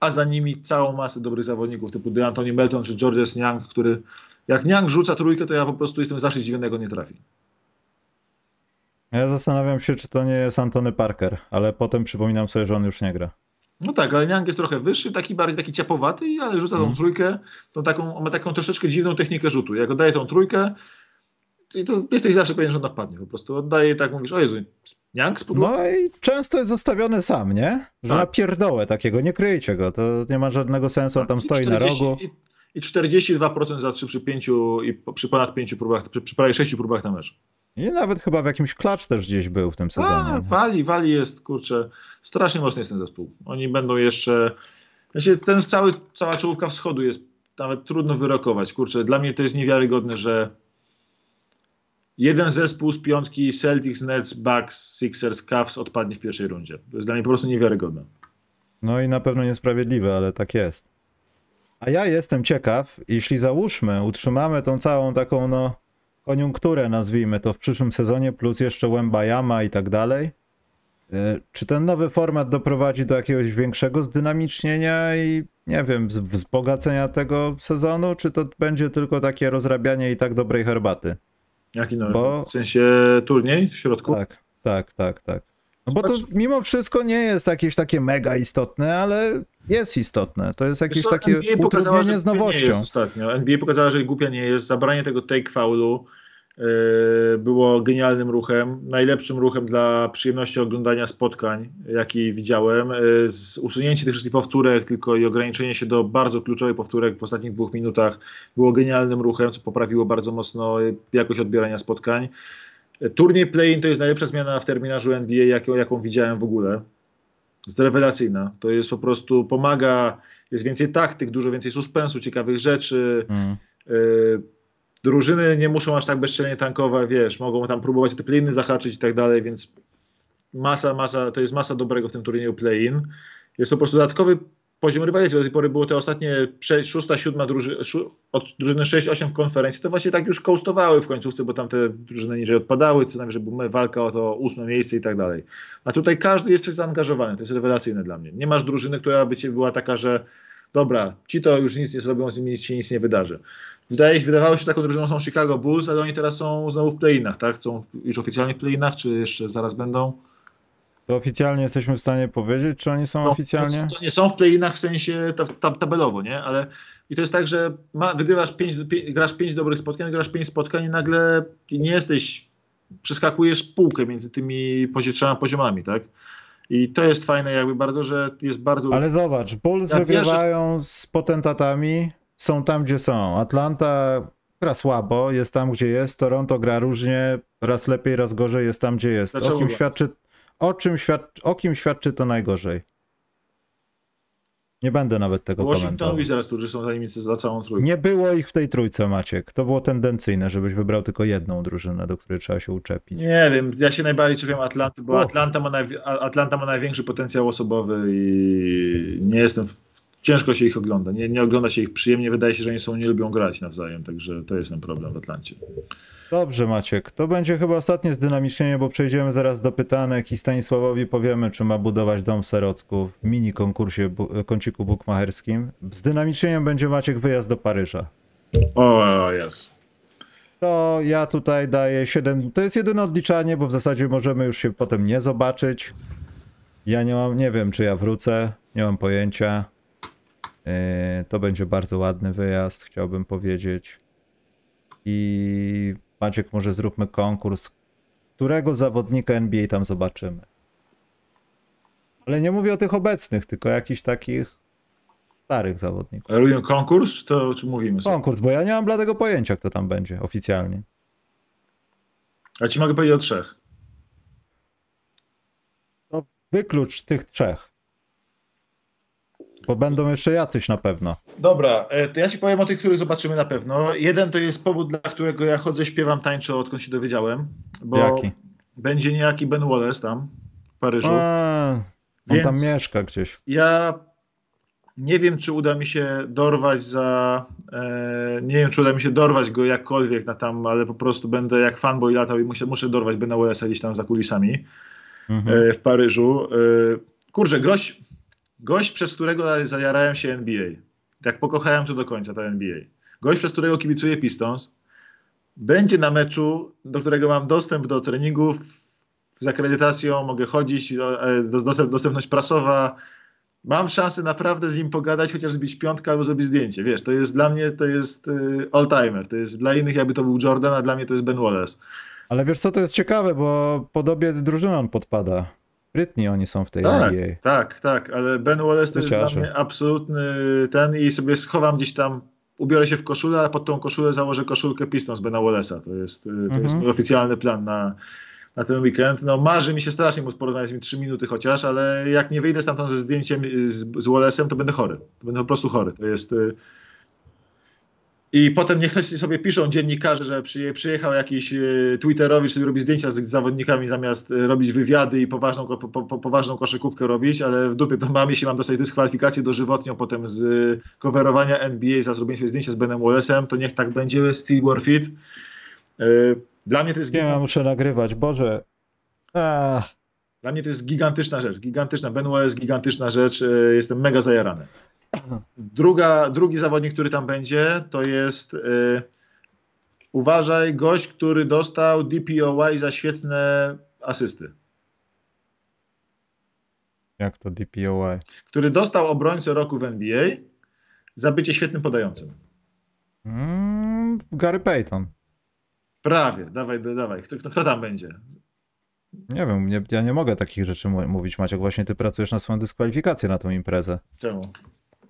a za nimi całą masę dobrych zawodników, typu DeAntoni Melton czy Georges Niang, który jak Niang rzuca trójkę, to ja po prostu jestem zawsze zdziwiony, jak on nie trafi. Ja zastanawiam się, czy to nie jest Antony Parker, ale potem przypominam sobie, że on już nie gra. No tak, ale Niang jest trochę wyższy, taki bardziej taki ciapowaty, ale rzuca tą Mhm. trójkę, tą taką, on ma taką troszeczkę dziwną technikę rzutu. Jak oddaje tą trójkę, to jesteś zawsze pewien, że ona wpadnie po prostu. Oddaje i tak mówisz, o Jezu, Podłogi? No i często jest zostawiony sam, nie? Że Tak. na pierdołę takiego, nie kryjcie go, to nie ma żadnego sensu, on tam I stoi na 40 rogu. I, i 42% za 3 przy 5 i przy ponad 5 próbach, przy, przy prawie 6 próbach na mecz. I nawet chyba w jakimś klacz też gdzieś był w tym A, sezonie. wali, wali jest, kurczę, strasznie mocny jest ten zespół. Oni będą jeszcze, znaczy ten cały, cała czołówka wschodu jest nawet trudno wyrokować, kurczę, dla mnie to jest niewiarygodne, że jeden zespół z piątki Celtics, Nets, Bucks, Sixers, Cavs odpadnie w pierwszej rundzie. To jest dla mnie po prostu niewiarygodne. No i na pewno niesprawiedliwe, ale tak jest. A ja jestem ciekaw, jeśli załóżmy, utrzymamy tą całą taką, no, koniunkturę, nazwijmy to, w przyszłym sezonie, plus jeszcze Wembayama i tak dalej, y, czy ten nowy format doprowadzi do jakiegoś większego zdynamicznienia i, nie wiem, wzbogacenia tego sezonu, czy to będzie tylko takie rozrabianie i tak dobrej herbaty? Jaki no, Bo- w sensie turniej w środku? Tak, tak, tak, tak. No bo to mimo wszystko nie jest jakieś takie mega istotne, ale jest istotne. To jest jakieś co, takie NBA pokazała, utrudnienie z głupia Nie nowością. jest ostatnio. NBA pokazała, że głupia nie jest. Zabranie tego take foulu było genialnym ruchem. Najlepszym ruchem dla przyjemności oglądania spotkań, jaki widziałem. Yy, z usunięcie tych wszystkich powtórek tylko i ograniczenie się do bardzo kluczowych powtórek w ostatnich dwóch minutach było genialnym ruchem, co poprawiło bardzo mocno jakość odbierania spotkań. Turniej play-in to jest najlepsza zmiana w terminarzu NBA, jaką, jaką widziałem w ogóle jest rewelacyjna. To jest po prostu, pomaga, jest więcej taktyk, dużo więcej suspensu, ciekawych rzeczy. Mm. Yy, drużyny nie muszą aż tak bezczelnie tankować, wiesz, mogą tam próbować te play-iny zahaczyć i tak dalej, więc masa, masa, to jest masa dobrego w tym turnieju play-in. Jest to po prostu dodatkowy poziom rywalizacji. Do tej pory było te ostatnie sze- szósta, siódma drużyny, od drużyny 6-8 w konferencji, to właśnie tak już coastowały w końcówce, bo tam te drużyny niżej odpadały, co najwyżej była walka o to ósme miejsce i tak dalej. A tutaj każdy jest coś zaangażowany, to jest rewelacyjne dla mnie. Nie masz drużyny, która by ci była taka, że dobra, ci to już nic nie zrobią, z nimi się nic nie wydarzy. Wydaje się, wydawało się, taką drużyną są Chicago Bulls, ale oni teraz są znowu w play-inach, tak? Są już oficjalnie w play-inach, czy jeszcze zaraz będą? To oficjalnie jesteśmy w stanie powiedzieć, czy oni są No, oficjalnie? To nie są w play-inach w sensie ta, ta, tabelowo, nie? Ale i to jest tak, że ma, wygrywasz pięć, pię, grasz pięć dobrych spotkań, grasz pięć spotkań i nagle nie jesteś, przeskakujesz półkę między tymi pozi- trzema poziomami, tak? I to jest fajne jakby bardzo, że jest bardzo... Ale zobacz, Bulls Ja wierzę- wygrywają z potentatami, są tam, gdzie są. Atlanta gra słabo, jest tam, gdzie jest. Toronto gra różnie, raz lepiej, raz gorzej, jest tam, gdzie jest. O kim świadczy, o czym świadczy, o kim świadczy to najgorzej? Nie będę nawet tego Washington komentował. Wizards, którzy są nimi za całą trójkę. Nie było ich w tej trójce, Maciek. To było tendencyjne, żebyś wybrał tylko jedną drużynę, do której trzeba się uczepić. Nie wiem, ja się najbardziej czepiam Atlanty, bo. Atlanta ma, Atlanta ma największy potencjał osobowy i nie jestem. W... Ciężko się ich ogląda. Nie, nie ogląda się ich przyjemnie. Wydaje się, że oni są, nie lubią grać nawzajem, także to jest ten problem w Atlancie. Dobrze, Maciek. To będzie chyba ostatnie zdynamicznienie, bo przejdziemy zaraz do pytanek i Stanisławowi powiemy, czy ma budować dom w Serocku w mini konkursie bu- kąciku bukmacherskim. Zdynamicznieniem będzie Maciek wyjazd do Paryża. O, jest. To ja tutaj daję 7. To jest jedyne odliczanie, bo w zasadzie możemy już się potem nie zobaczyć. Ja nie mam, nie wiem, czy ja wrócę, nie mam pojęcia. Yy, to będzie bardzo ładny wyjazd, chciałbym powiedzieć. I Maciek, może zróbmy konkurs, którego zawodnika NBA tam zobaczymy. Ale nie mówię o tych obecnych, tylko jakichś takich starych zawodników. Robimy konkurs, czy to czy mówimy sobie? Konkurs, bo ja nie mam bladego pojęcia, kto tam będzie oficjalnie. Ja ci mogę powiedzieć o trzech. To wyklucz tych trzech. Bo będą jeszcze jacyś na pewno. Dobra, e, to ja ci powiem o tych, których zobaczymy na pewno. Jeden to jest powód, dla którego ja chodzę, śpiewam, tańczę, odkąd się dowiedziałem. Bo Jaki? będzie niejaki Ben Wallace tam w Paryżu. A, on Więc- tam mieszka gdzieś. Ja nie wiem, czy uda mi się dorwać za. E, nie wiem, czy uda mi się dorwać go jakkolwiek na tam, ale po prostu będę jak fanboy latał i muszę, muszę dorwać Bena Wallace'a gdzieś tam za kulisami Mhm. e, w Paryżu. E, kurczę, gość, przez którego zajarałem się NBA. Tak pokochałem to do końca, ta NBA. Gość, przez którego kibicuję Pistons, będzie na meczu, do którego mam dostęp do treningów z akredytacją, mogę chodzić, e, dos- dostęp, dostępność prasowa. Mam szansę naprawdę z nim pogadać, chociaż zbić piątkę albo zrobić zdjęcie. Wiesz, to jest dla mnie to jest y, all-timer. To jest dla innych jakby to był Jordan, a dla mnie to jest Ben Wallace. Ale wiesz co, to jest ciekawe, bo podobie drużyny on podpada. Sprytni oni są w tej Tak, NBA. tak, tak, ale Ben Wallace to jest dla mnie absolutny ten i sobie schowam gdzieś tam, ubiorę się w koszulę, a pod tą koszulę założę koszulkę Pistons Bena Wallace'a. To jest, y, to jest Mhm. mój oficjalny plan na, na ten weekend. No marzy mi się strasznie móc porozmawiać z nim 3 minuty chociaż, ale jak nie wyjdę stamtąd ze zdjęciem y, z, z Wallace'em, to będę chory. To będę po prostu chory. To jest... I potem niech ktoś sobie piszą dziennikarze, że przyje, przyjechał jakiś e, Twitterowicz, który robi zdjęcia z zawodnikami zamiast e, robić wywiady i poważną, po, po, poważną koszykówkę robić, ale w dupie to mam, jeśli mam dostać dyskwalifikację dożywotnią potem z coverowania NBA za zrobienie sobie zdjęcia z Benem Wallace'em, to niech tak będzie, Steve Warfit. E, Dla mnie to jest Nie, ja muszę nagrywać, Boże. Ach, dla mnie to jest gigantyczna rzecz, gigantyczna, Ben Wallace, gigantyczna rzecz, jestem mega zajarany. Druga, drugi zawodnik, który tam będzie, to jest y, uważaj, gość, który dostał DPOY za świetne asysty. jak to DPOY? Który dostał obrońcę roku w NBA za bycie świetnym podającym. Mm, Gary Payton. Prawie, dawaj, dawaj. Kto, kto, kto tam będzie? Nie wiem, nie, ja nie mogę takich rzeczy mówić, Maciek. Właśnie ty pracujesz na swoją dyskwalifikację na tą imprezę. Czemu?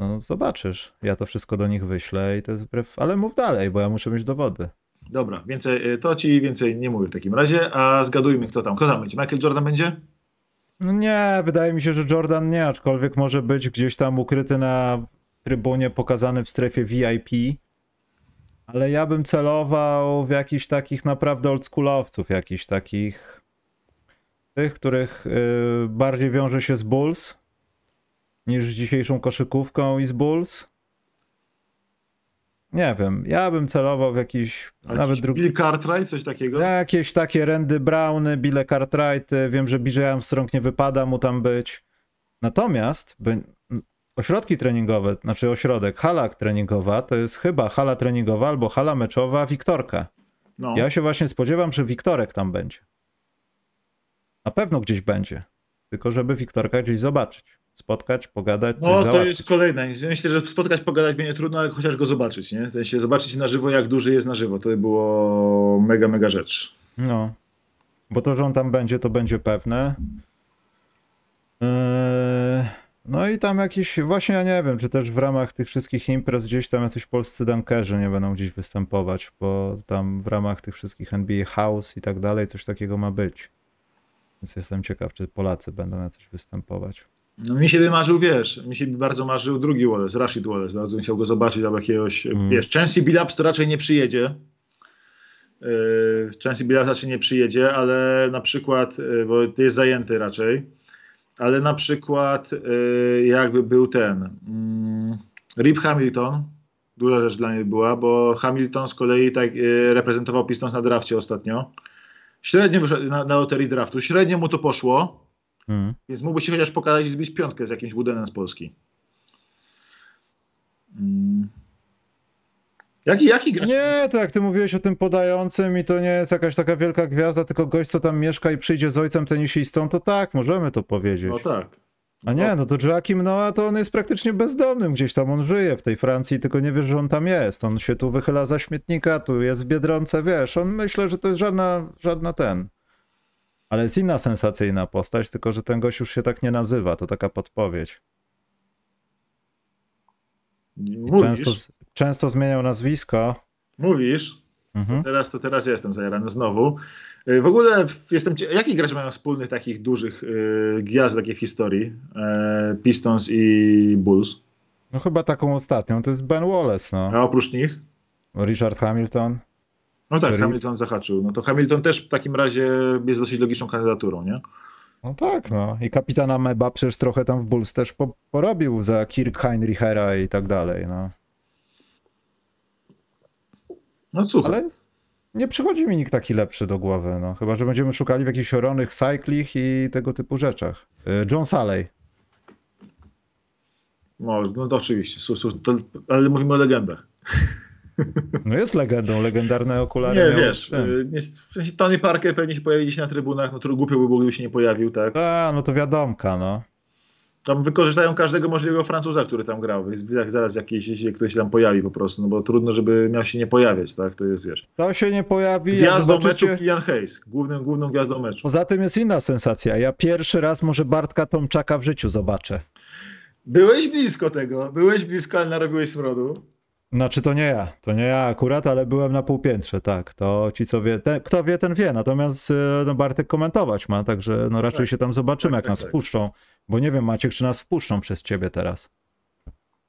No zobaczysz. Ja to wszystko do nich wyślę i to jest wbrew... Ale mów dalej, bo ja muszę mieć dowody. Dobra, więcej, y, to ci więcej nie mówię w takim razie, a zgadujmy kto tam. Kto tam będzie? Michael Jordan będzie? No nie, wydaje mi się, że Jordan nie, aczkolwiek może być gdzieś tam ukryty na trybunie, pokazany w strefie VIP. Ale ja bym celował w jakichś takich naprawdę oldschoolowców, jakichś takich tych, których y, bardziej wiąże się z Bulls niż dzisiejszą koszykówką i z Bulls. Nie wiem, ja bym celował w jakiś A nawet drugi. Bill Cartwright, coś takiego? Jakieś takie Randy Browny, Bille Cartwrighty, wiem, że BJ Armstrong nie wypada mu tam być. Natomiast by, ośrodki treningowe, znaczy ośrodek, hala treningowa, to jest chyba hala treningowa albo hala meczowa Wiktorka. No. Ja się właśnie spodziewam, że Wiktorek tam będzie. Na pewno gdzieś będzie. Tylko żeby Wiktorka gdzieś zobaczyć. Spotkać, pogadać, No to jest kolejne. Myślę, że spotkać, pogadać będzie trudno, ale chociaż go zobaczyć, nie? W sensie zobaczyć na żywo, jak duży jest na żywo. To by było mega, mega rzecz. No. Bo to, że on tam będzie, to będzie pewne. Eee, No i tam jakiś, właśnie ja nie wiem, czy też w ramach tych wszystkich imprez gdzieś tam jacyś polscy dankerzy nie będą gdzieś występować, bo tam w ramach tych wszystkich NBA House i tak dalej coś takiego ma być. Więc jestem ciekaw, czy Polacy będą jacyś występować. No mi się by marzył, wiesz, mi się by bardzo marzył drugi Wallace, Rashid Wallace. Bardzo bym chciał go zobaczyć albo jakiegoś, Mm. wiesz, Chancy Billups to raczej nie przyjedzie. Yy, Chancy Billups raczej nie przyjedzie, ale na przykład, yy, bo jest zajęty raczej, ale na przykład yy, jakby był ten mm, Rip Hamilton, duża rzecz dla mnie była, bo Hamilton z kolei tak yy, reprezentował Pistons na drafcie ostatnio. Średnio wyszedł na, na loterii draftu, średnio mu to poszło. Mhm. Więc mógłby się chociaż pokazać i zbić piątkę z jakimś Woodenem z Polski. Mm. Jaki, jaki gracz? Nie, to jak ty mówiłeś o tym podającym i to nie jest jakaś taka wielka gwiazda, tylko gość, co tam mieszka i przyjdzie z ojcem tenisistą, to tak, możemy to powiedzieć. No tak. A nie, no to Joachim Noah to on jest praktycznie bezdomnym gdzieś tam, on żyje w tej Francji, tylko nie wiesz, że on tam jest. On się tu wychyla za śmietnika, tu jest w Biedronce, wiesz, on myślę, że to jest żadna, żadna ten. Ale jest inna sensacyjna postać, tylko że ten gość już się tak nie nazywa, to taka podpowiedź. Mówisz, Często, często zmieniał nazwisko. mówisz. Mhm. Teraz to teraz jestem zajarany znowu. Y, W ogóle jestem. cie- Jaki gracz mają wspólnych takich dużych y, gwiazdek w historii? E, Pistons i Bulls. No chyba taką ostatnią, to jest Ben Wallace, no. A oprócz nich? Richard Hamilton. No tak, Czyli- Hamilton zahaczył. No to Hamilton też w takim razie jest dosyć logiczną kandydaturą, nie? No tak, no. I kapitana Meba przecież trochę tam w Bulls też po, porobił za Kirk Heinrichera i tak dalej, no. No słuchaj. Ale nie przychodzi mi nikt taki lepszy do głowy, no. Chyba, że będziemy szukali w jakichś oronych cyklich i tego typu rzeczach. Y, John Saley. Może, no to oczywiście. Ale mówimy o legendach. No jest legendą, legendarne okulary. Nie, miał wiesz, y, nie, w sensie Tony Parker pewnie się pojawi gdzieś na trybunach, no to głupio by było, gdyby się nie pojawił, tak? A, no to wiadomka, no. Tam wykorzystają każdego możliwego Francuza, który tam grał, jak zaraz jakiś, jeśli ktoś się tam pojawi po prostu, no bo trudno, żeby miał się nie pojawiać, tak? To jest, wiesz. To się nie pojawi. Gwiazdą zobaczycie- meczu Kylian Hayes, głównym, główną gwiazdą meczu. Poza tym jest inna sensacja. Ja pierwszy raz może Bartka Tomczaka w życiu zobaczę. Byłeś blisko tego, byłeś blisko, ale narobiłeś smrodu. Znaczy to nie ja, to nie ja akurat, ale byłem na półpiętrze, tak. To ci co wie, ten, kto wie, ten wie. Natomiast e, no, Bartek komentować ma, także no raczej Tak. się tam zobaczymy, Tak, jak tak, nas tak. wpuszczą. Bo nie wiem, Maciek, czy nas wpuszczą przez ciebie teraz.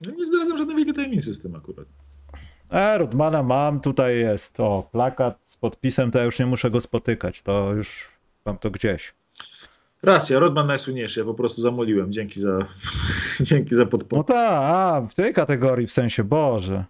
No nie zdradzam żadnej wielkiej tajemnicy z tym akurat. E, Rodmana mam, tutaj jest. O, plakat z podpisem, to ja już nie muszę go spotykać. To już mam to gdzieś. Racja, Rodman najsłynniejszy, ja po prostu zamoliłem. Dzięki za, dzięki za No podpowiedź. tak, a, w tej kategorii w sensie, Boże.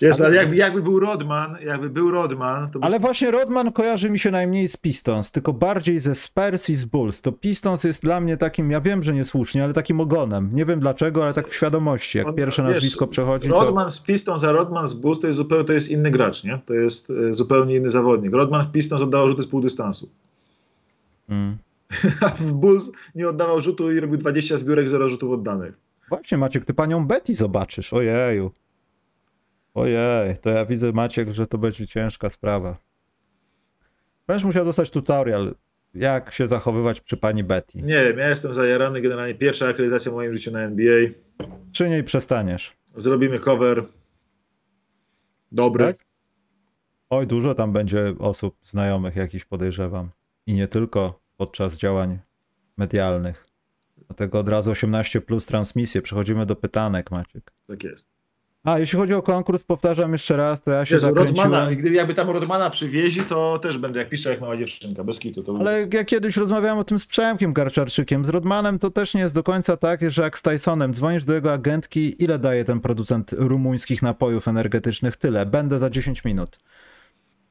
Jest, ale- jakby, jakby był Rodman, jakby był Rodman, to by Ale właśnie Rodman kojarzy mi się najmniej z Pistons, tylko bardziej ze Spurs i z Bulls. To Pistons jest dla mnie takim, ja wiem, że niesłusznie, ale takim ogonem. Nie wiem dlaczego, ale tak w świadomości. Jak On- pierwsze wiesz, nazwisko przechodzi, to... Rodman z Pistons, a Rodman z Bulls to jest zupełnie to jest inny gracz, nie? To jest e, zupełnie inny zawodnik. Rodman w Pistons oddawał rzuty z pół dystansu. Mm. A w Bulls nie oddawał rzutu i robił 20 zbiórek, 0 rzutów oddanych. Właśnie Maciek, ty panią Betty zobaczysz, ojeju. Ojej, to ja widzę Maciek, że to będzie ciężka sprawa. Będziesz musiał dostać tutorial, jak się zachowywać przy pani Betty. Nie wiem, ja jestem zajarany. Generalnie pierwsza akredytacja w moim życiu na NBA. Przy niej przestaniesz. Zrobimy cover. Dobry. Tak? Oj, dużo tam będzie osób znajomych jakichś podejrzewam. I nie tylko podczas działań medialnych. Dlatego od razu 18 plus transmisję. Przechodzimy do pytanek, Maciek. Tak jest. A, jeśli chodzi o konkurs, powtarzam jeszcze raz, to ja się Jezu, zakręciłem. Rodmana, gdyby jakby tam Rodmana przywieźli, to też będę jak piszczę jak mała dziewczynka, bez kitu. To Ale jest... ja kiedyś rozmawiałem o tym z Przemkiem Garczarczykiem, z Rodmanem to też nie jest do końca tak, że jak z Tysonem dzwonisz do jego agentki, ile daje ten producent rumuńskich napojów energetycznych? Tyle, będę za 10 minut.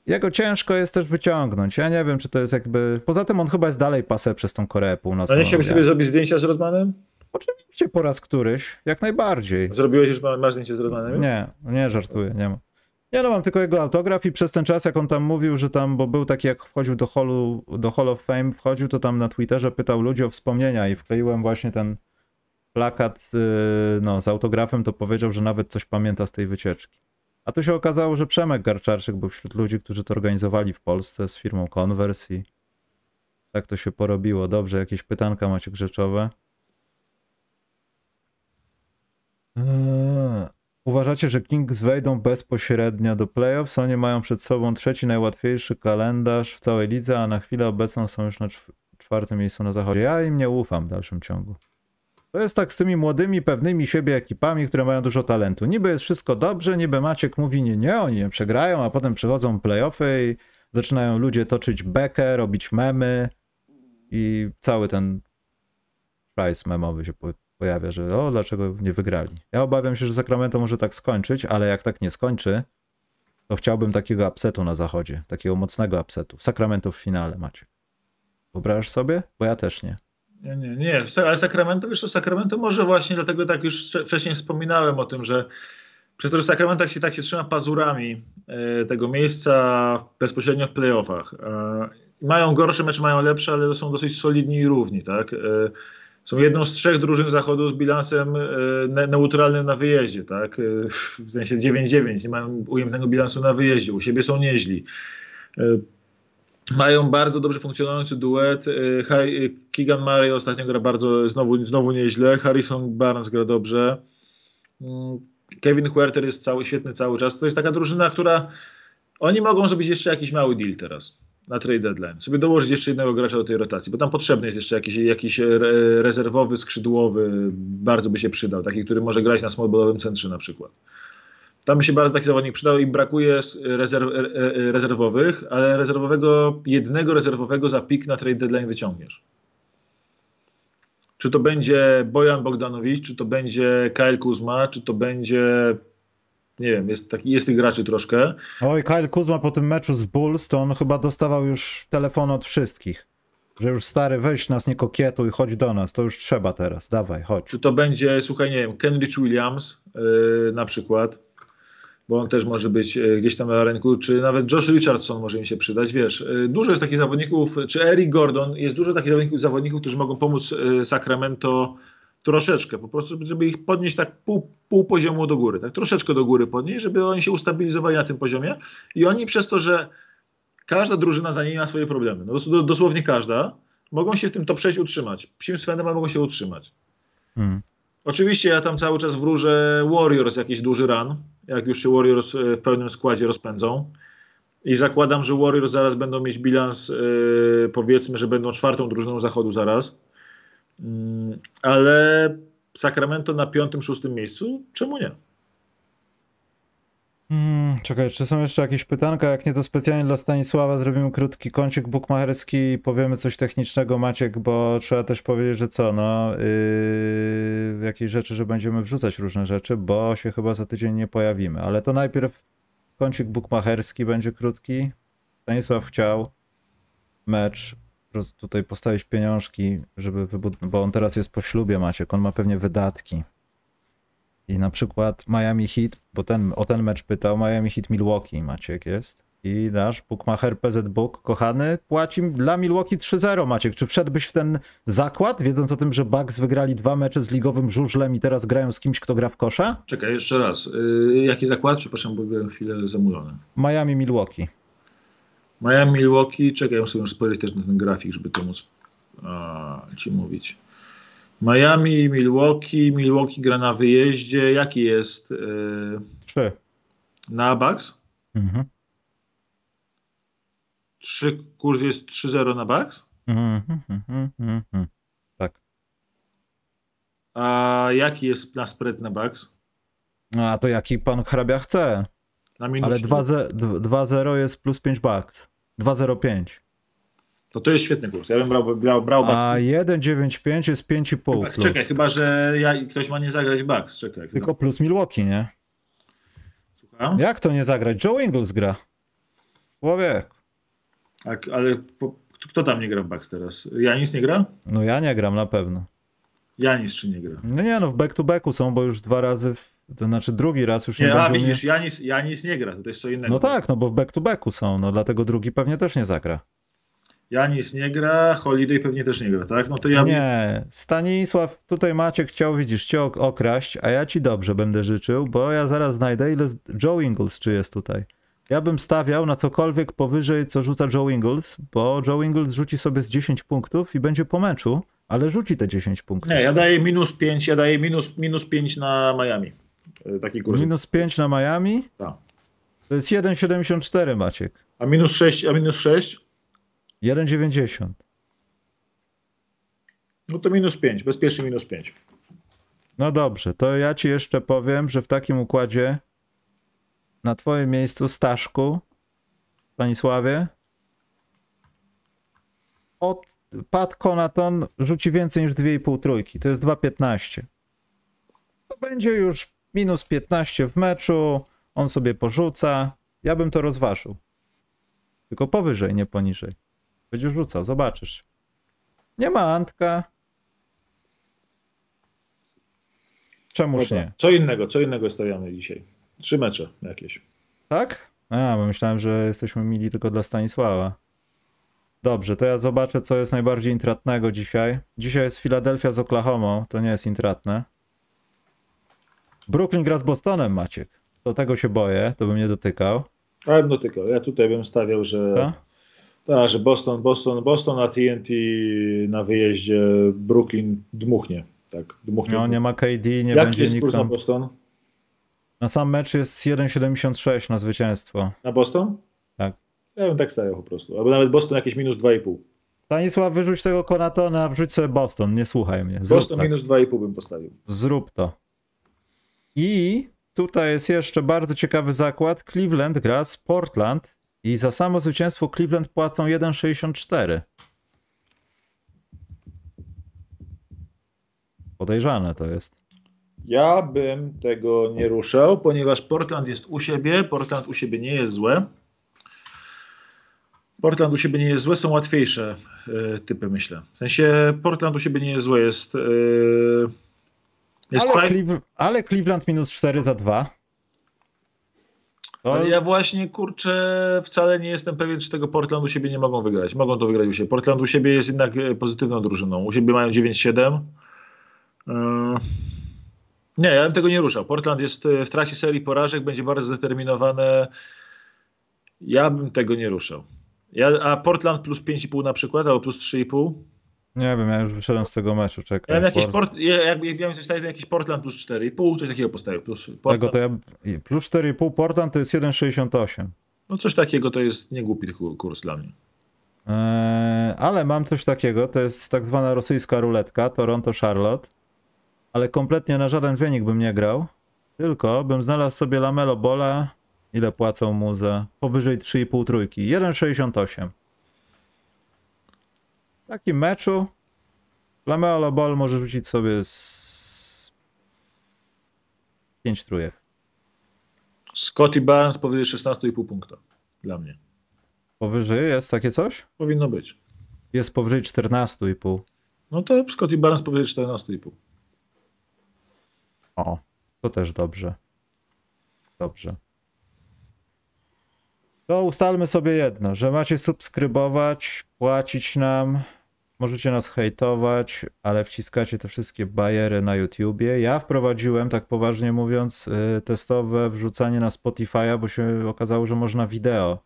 Jego ciężko jest też wyciągnąć. Ja nie wiem, czy to jest jakby. Poza tym on chyba jest dalej pasę przez tą Koreę Północną. A nie chciałbyś Ja- sobie zrobić zdjęcia z Rodmanem? Oczywiście po raz któryś, jak najbardziej. Zrobiłeś już, ma- masz zdjęcie z Rodmanem? Nie, nie żartuję, nie ma. Nie no, mam tylko jego autograf i przez ten czas, jak on tam mówił, że tam, bo był taki, jak wchodził do, hallu, do Hall of Fame, wchodził, to tam na Twitterze pytał ludzi o wspomnienia i wkleiłem właśnie ten plakat yy, no, z autografem, to powiedział, że nawet coś pamięta z tej wycieczki. A tu się okazało, że Przemek Garczarczyk był wśród ludzi, którzy to organizowali w Polsce z firmą Converse i tak to się porobiło. Dobrze, jakieś pytanka macie grzeczowe? Eee, Uważacie, że Kings wejdą bezpośrednio do playoffs? Oni mają przed sobą trzeci najłatwiejszy kalendarz w całej lidze, a na chwilę obecną są już na czw- czwartym miejscu na zachodzie. Ja im nie ufam w dalszym ciągu. To jest tak z tymi młodymi, pewnymi siebie ekipami, które mają dużo talentu. Niby jest wszystko dobrze, niby Maciek mówi nie, nie, oni nie przegrają, a potem przychodzą playoffy i zaczynają ludzie toczyć bekę, robić memy i cały ten szajs memowy się po- pojawia, że o, dlaczego nie wygrali. Ja obawiam się, że Sacramento może tak skończyć, ale jak tak nie skończy, to chciałbym takiego upsetu na zachodzie, takiego mocnego upsetu. Sacramento w finale macie. Wyobrażasz sobie? Bo ja też nie. Nie, nie, nie. Ale Sacramento, wiesz co, Sacramento może właśnie, dlatego tak już wcze- wcześniej wspominałem o tym, że przez to, że Sacramento tak się, tak się trzyma pazurami e, tego miejsca bezpośrednio w playoffach. Mają gorsze mecze, mają lepsze, ale to są dosyć solidni i równi, tak? E, są jedną z trzech drużyn zachodu z bilansem e, ne, neutralnym na wyjeździe, tak? W sensie 9-9, nie mają ujemnego bilansu na wyjeździe, u siebie są nieźli. Mają bardzo dobrze funkcjonujący duet. Ha- e, Keegan Murray ostatnio gra bardzo, znowu, znowu nieźle. Harrison Barnes gra dobrze. Mm, Kevin Huerter jest cały, świetny cały czas. To jest taka drużyna, która oni mogą zrobić jeszcze jakiś mały deal teraz na trade deadline. Sobie dołożyć jeszcze jednego gracza do tej rotacji, bo tam potrzebny jest jeszcze jakiś, jakiś re, rezerwowy, skrzydłowy, bardzo by się przydał, taki, który może grać na smallballowym centrze na przykład. Tam się bardzo taki zawodnik przydał i brakuje rezerw, e, e, rezerwowych, ale rezerwowego, jednego rezerwowego za pik na trade deadline wyciągniesz. Czy to będzie Bojan Bogdanowicz, czy to będzie Kyle Kuzma, czy to będzie nie wiem, jest, taki, jest tych graczy troszkę. Oj, Kyle Kuzma po tym meczu z Bulls, to on chyba dostawał już telefon od wszystkich. Że już stary, weź nas nie kokietuj, chodź do nas, to już trzeba teraz, dawaj, chodź. Czy to będzie, słuchaj, nie wiem, Kenrich Williams yy, na przykład, bo on też może być yy, gdzieś tam na rynku, czy nawet Josh Richardson może im się przydać, wiesz, yy, dużo jest takich zawodników, czy Eric Gordon, jest dużo takich zawodników, zawodników którzy mogą pomóc yy, Sacramento troszeczkę, po prostu, żeby ich podnieść tak pół, pół poziomu do góry, tak troszeczkę do góry podnieść, żeby oni się ustabilizowali na tym poziomie i oni przez to, że każda drużyna za nimi ma swoje problemy, no dos- dosłownie każda, mogą się w tym top 6 utrzymać. Psim względem mogą się utrzymać. Hmm. Oczywiście ja tam cały czas wróżę Warriors jakiś duży run, jak już się Warriors e, w pełnym składzie rozpędzą. I zakładam, że Warriors zaraz będą mieć bilans, yy, powiedzmy, że będą czwartą drużyną zachodu zaraz. Mm, ale Sacramento na piątym, szóstym miejscu, czemu nie? Hmm, czekaj, czy są jeszcze jakiees pytanka? Jak nie, to specjalnie dla Stanisława zrobimy krótki kącik bukmacherski i powiemy coś technicznego, Maciek, bo trzeba też powiedzieć, że co, no, yy, jakieś rzeczy, że będziemy wrzucać różne rzeczy, bo się chyba za tydzień nie pojawimy. Ale to najpierw kącik bukmacherski będzie krótki. Stanisław chciał mecz, tutaj postawić pieniążki, żeby bo on teraz jest po ślubie, Maciek, on ma pewnie wydatki. I na przykład Miami Heat, bo ten, o ten mecz pytał, Miami Heat Milwaukee Maciek jest. I nasz bookmacher PZ Book, kochany, płaci dla Milwaukee 3-0 Maciek. Czy wszedłbyś w ten zakład, wiedząc o tym, że Bucks wygrali dwa mecze z ligowym żużlem i teraz grają z kimś, kto gra w kosza? Czekaj, jeszcze raz. Yy, jaki zakład? Przepraszam, bo byłem chwilę zamulony. Miami Milwaukee. Miami, Milwaukee. Czekaj, muszę już spojrzeć też na ten grafik, żeby to móc a, ci mówić. Miami, Milwaukee. Milwaukee gra na wyjeździe. Jaki jest yy, 3. na Bucks? Mhm. Trzy, kurs jest 3-0 na Bucks? Mhm, mhm, mhm, mhm. Tak. A jaki jest na spread na Bucks? No, A to jaki pan hrabia chce. Na minus Ale 4? 2-0 2-0 jest plus 5 bucks. 2-0-5. To to jest świetny kurs. Ja bym brał, brał, brał Bucks. A 1,95 jest 5,5 Chyba, plus. czekaj, chyba że ja, ktoś ma nie zagrać Bucks. Czekaj. Tylko plus Milwaukee, nie? Słucham? Jak to nie zagrać? Joe Ingles gra. Człowiek. Tak, ale po, kto tam nie gra w Bucks teraz? Janis nie gra? No ja nie gram na pewno. Janis czy nie gra? No nie no, w back to backu są, bo już dwa razy, w, to znaczy drugi raz już nie, Nie, a widzisz, Janis, Janis nie gra, to jest co innego. No tak, no bo w back to backu są, no dlatego drugi pewnie też nie zagra. Janis nie gra, Holiday pewnie też nie gra, tak? No to ja Nie, Stanisław, tutaj Maciek chciał, widzisz, cię ok- okraść, a ja ci dobrze będę życzył, bo ja zaraz znajdę, ile. Joe Ingles czy jest tutaj. Ja bym stawiał na cokolwiek powyżej, co rzuca Joe Ingles, bo Joe Ingles rzuci sobie z 10 punktów i będzie po meczu, ale rzuci te 10 punktów. Nie, ja daję minus 5, ja daję minus, minus 5 na Miami. E, Taki kurs. Minus 5 na Miami, Tak. to jest 1,74 Maciek. A minus 6, a minus 6? 1,90. No to minus 5, bezpiecznie minus 5. No dobrze, to ja ci jeszcze powiem, że w takim układzie na twoim miejscu Staszku, Stanisławie, od Pat Konaton rzuci więcej niż 2,5 trójki. To jest 2,15. To będzie już minus 15 w meczu, on sobie porzuca. Ja bym to rozważył. Tylko powyżej, nie poniżej. Będzie rzucał, zobaczysz. Nie ma Antka. Czemuż Dobra. nie? Co innego, co innego stawiamy dzisiaj? Trzy mecze jakieś. Tak? A, bo myślałem, że jesteśmy mili tylko dla Stanisława. Dobrze, to ja zobaczę, co jest najbardziej intratnego dzisiaj. Dzisiaj jest Filadelfia z Oklahoma, to nie jest intratne. Brooklyn gra z Bostonem, Maciek. Do tego się boję, to bym nie dotykał. Ale bym dotykał. Ja tutaj bym stawiał, że Tak? Tak, że Boston, Boston, Boston na TNT na wyjeździe Brooklyn dmuchnie. Tak, dmuchnie. No, nie ma KD, nie Jaki będzie jest nikt kurs na tam. Boston? Na sam mecz jest 1,76 na zwycięstwo. Na Boston? Tak. Ja bym tak stawiał po prostu. Albo nawet Boston jakieś minus 2,5. Stanisław, wyrzuć tego Konatona, wrzuć sobie Boston, nie słuchaj mnie. Zrób Boston tak. minus 2,5 bym postawił. Zrób to. I tutaj jest jeszcze bardzo ciekawy zakład. Cleveland gra z Portland i za samo zwycięstwo Cleveland płacą 1,64. Podejrzane to jest. Ja bym tego nie ruszał, ponieważ Portland jest u siebie. Portland u siebie nie jest złe. Portland u siebie nie jest złe, są łatwiejsze e, typy, myślę. W sensie Portland u siebie nie jest złe, jest. E, jest Ale, fajny. Cleve- ale Cleveland minus 4 za 2. To Ale ja właśnie kurczę, wcale nie jestem pewien, czy tego Portland u siebie nie mogą wygrać. Mogą to wygrać u siebie. Portland u siebie jest jednak e, pozytywną drużyną. U siebie mają 9-7. E, Nie, ja bym tego nie ruszał. Portland jest e, w trakcie serii porażek, będzie bardzo zdeterminowane. Ja bym tego nie ruszał. Ja, a Portland plus 5,5 na przykład, albo plus 3,5. Nie wiem, ja już wyszedłem z tego meczu, Ja czekaj. bym jakiś, Port- ja, jak, jak miałem coś takiego, jakiś Portland plus 4,5, coś takiego postawił. Plus Tego to ja... Plus 4,5 Portland to jest 1,68. no coś takiego to jest niegłupi kur- kurs dla mnie. Eee, ale mam coś takiego, to jest tak zwana rosyjska ruletka, Toronto-Charlotte, ale kompletnie na żaden wynik bym nie grał, tylko bym znalazł sobie Lamelo Bola Ile płacą mu za powyżej 3,5 trójki? 1,68. Takim meczu Lamelo Ball może rzucić sobie z 5 trójek. Scotty Barnes powyżej 16,5 punkta. Dla mnie. Powyżej jest takie coś? Powinno być. Jest powyżej 14,5. No to Scotty Barnes powyżej 14,5. O, to też dobrze. Dobrze. To ustalmy sobie jedno, że macie subskrybować, płacić nam, możecie nas hejtować, ale wciskacie te wszystkie bajery na YouTubie. Ja wprowadziłem, tak poważnie mówiąc, y, testowe wrzucanie na Spotify'a, bo się okazało, że można wideo.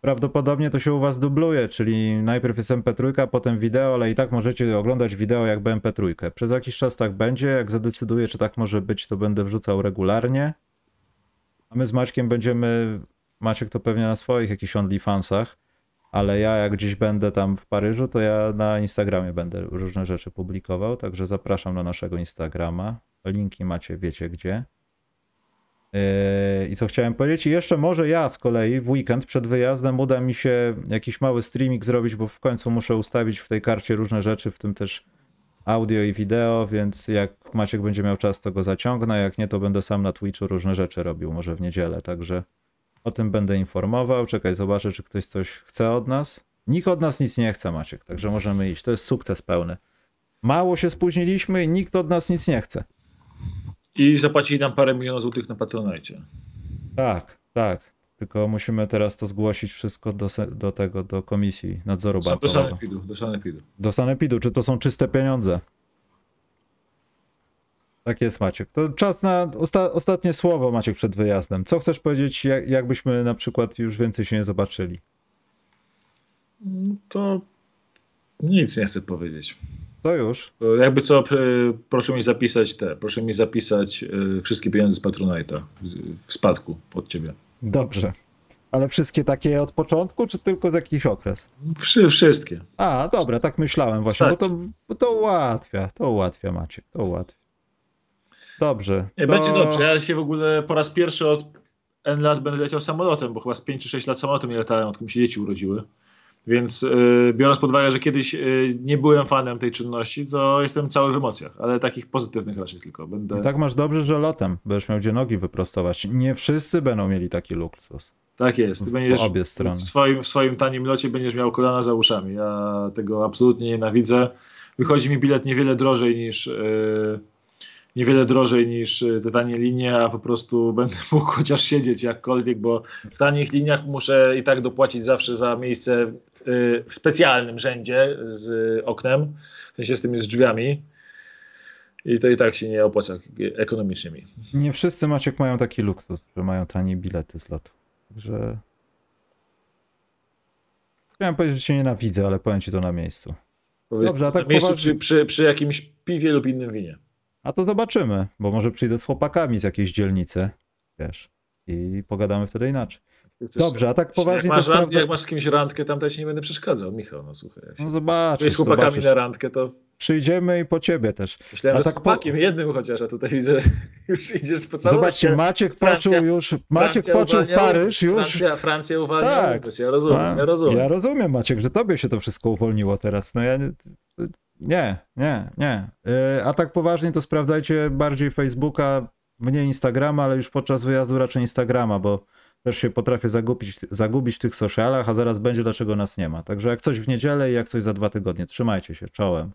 Prawdopodobnie to się u was dubluje, czyli najpierw jest MP3, potem wideo, ale i tak możecie oglądać wideo jakby MP3. Przez jakiś czas tak będzie, jak zadecyduję, czy tak może być, to będę wrzucał regularnie. A my z Maćkiem będziemy, Maciek to pewnie na swoich jakichś OnlyFansach, ale ja jak gdzieś będę tam w Paryżu, to ja na Instagramie będę różne rzeczy publikował, także zapraszam na naszego Instagrama. Linki macie, wiecie gdzie. Yy, I co chciałem powiedzieć? I jeszcze może ja z kolei w weekend przed wyjazdem uda mi się jakiś mały streaming zrobić, bo w końcu muszę ustawić w tej karcie różne rzeczy, w tym też audio i wideo, więc jak Maciek będzie miał czas, to go zaciągnę, jak nie, to będę sam na Twitchu różne rzeczy robił, może w niedzielę, także o tym będę informował. Czekaj, zobaczę, czy ktoś coś chce od nas. Nikt od nas nic nie chce, Maciek, także możemy iść. To jest sukces pełny. Mało się spóźniliśmy i nikt od nas nic nie chce. I zapłacili nam parę milionów złotych na Patronite. Tak, tak. Tylko musimy teraz to zgłosić wszystko do, do tego, do Komisji Nadzoru Do Bankowego. Sanepidu, do Sanepidu. Do Sanepidu, czy to są czyste pieniądze? Tak jest, Maciek. To czas na osta ostatnie słowo, Maciek, przed wyjazdem. Co chcesz powiedzieć, jak, jakbyśmy na przykład już więcej się nie zobaczyli? To nic nie chcę powiedzieć. To już. Jakby co, e, proszę mi zapisać te, proszę mi zapisać e, wszystkie pieniądze z Patronite'a w spadku od ciebie. Dobrze. Ale wszystkie takie od początku, czy tylko z jakiś okres? Wszy, wszystkie. A, dobra, tak myślałem właśnie, bo to, bo to ułatwia, to ułatwia, Maciek, to ułatwia. Dobrze. Nie, to... będzie dobrze. Ja się w ogóle po raz pierwszy od N lat będę leciał samolotem, bo chyba z 5 czy 6 lat samolotem nie latałem, odkąd mi się dzieci urodziły. Więc y, biorąc pod uwagę, że kiedyś y, nie byłem fanem tej czynności, to jestem cały w emocjach, ale takich pozytywnych raczej tylko. Będę... I tak masz dobrze, że lotem będziesz miał gdzie nogi wyprostować. Nie wszyscy będą mieli taki luksus. Tak jest. Ty W- będziesz obie strony. W swoim, w swoim tanim locie będziesz miał kolana za uszami. Ja tego absolutnie nienawidzę. Wychodzi mi bilet niewiele drożej niż yy, niewiele drożej niż yy, te tanie linie, a po prostu będę mógł chociaż siedzieć jakkolwiek, bo w tanich liniach muszę i tak dopłacić zawsze za miejsce w specjalnym rzędzie z yy, oknem, w sensie z tymi z drzwiami. I to i tak się nie opłaca ekonomicznie mi. Nie wszyscy Maciek mają taki luksus, że mają tanie bilety z lotu. Także. Chciałem powiedzieć, że cię nienawidzę, ale powiem ci to na miejscu. Powiedz, Dobrze, a tak na miejscu poważnie- przy, przy, przy jakimś piwie lub innym winie. A to zobaczymy, bo może przyjdę z chłopakami z jakiejś dzielnicy. Wiesz. I pogadamy wtedy inaczej. Dobrze, a tak poważnie jak masz, jak masz z kimś randkę, tam to ja ci nie będę przeszkadzał, Michał, no słuchaj. Się No z zobaczysz, chłopakami zobaczysz. na randkę, to Przyjdziemy i po ciebie też. myślałem, A że tak z po- chłopakiem jednym chociaż, a tutaj widzę, już idziesz po całości. Zobaczcie, Maciek Francja- poczuł już, Maciek Francja poczuł uwalnia Paryż już. Francja, Francja uwalnia Tak. ja rozumiem, A, ja rozumiem. Ja rozumiem, Maciek, że tobie się to wszystko uwolniło teraz. No ja nie, nie, nie. nie. Yy, A tak poważnie to sprawdzajcie bardziej Facebooka, mniej Instagrama, ale już podczas wyjazdu raczej Instagrama, bo też się potrafię zagubić, zagubić w tych socialach, a zaraz będzie dlaczego nas nie ma. Także jak coś w niedzielę i jak coś za dwa tygodnie. Trzymajcie się, czołem.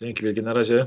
Dzięki wielkie, na razie.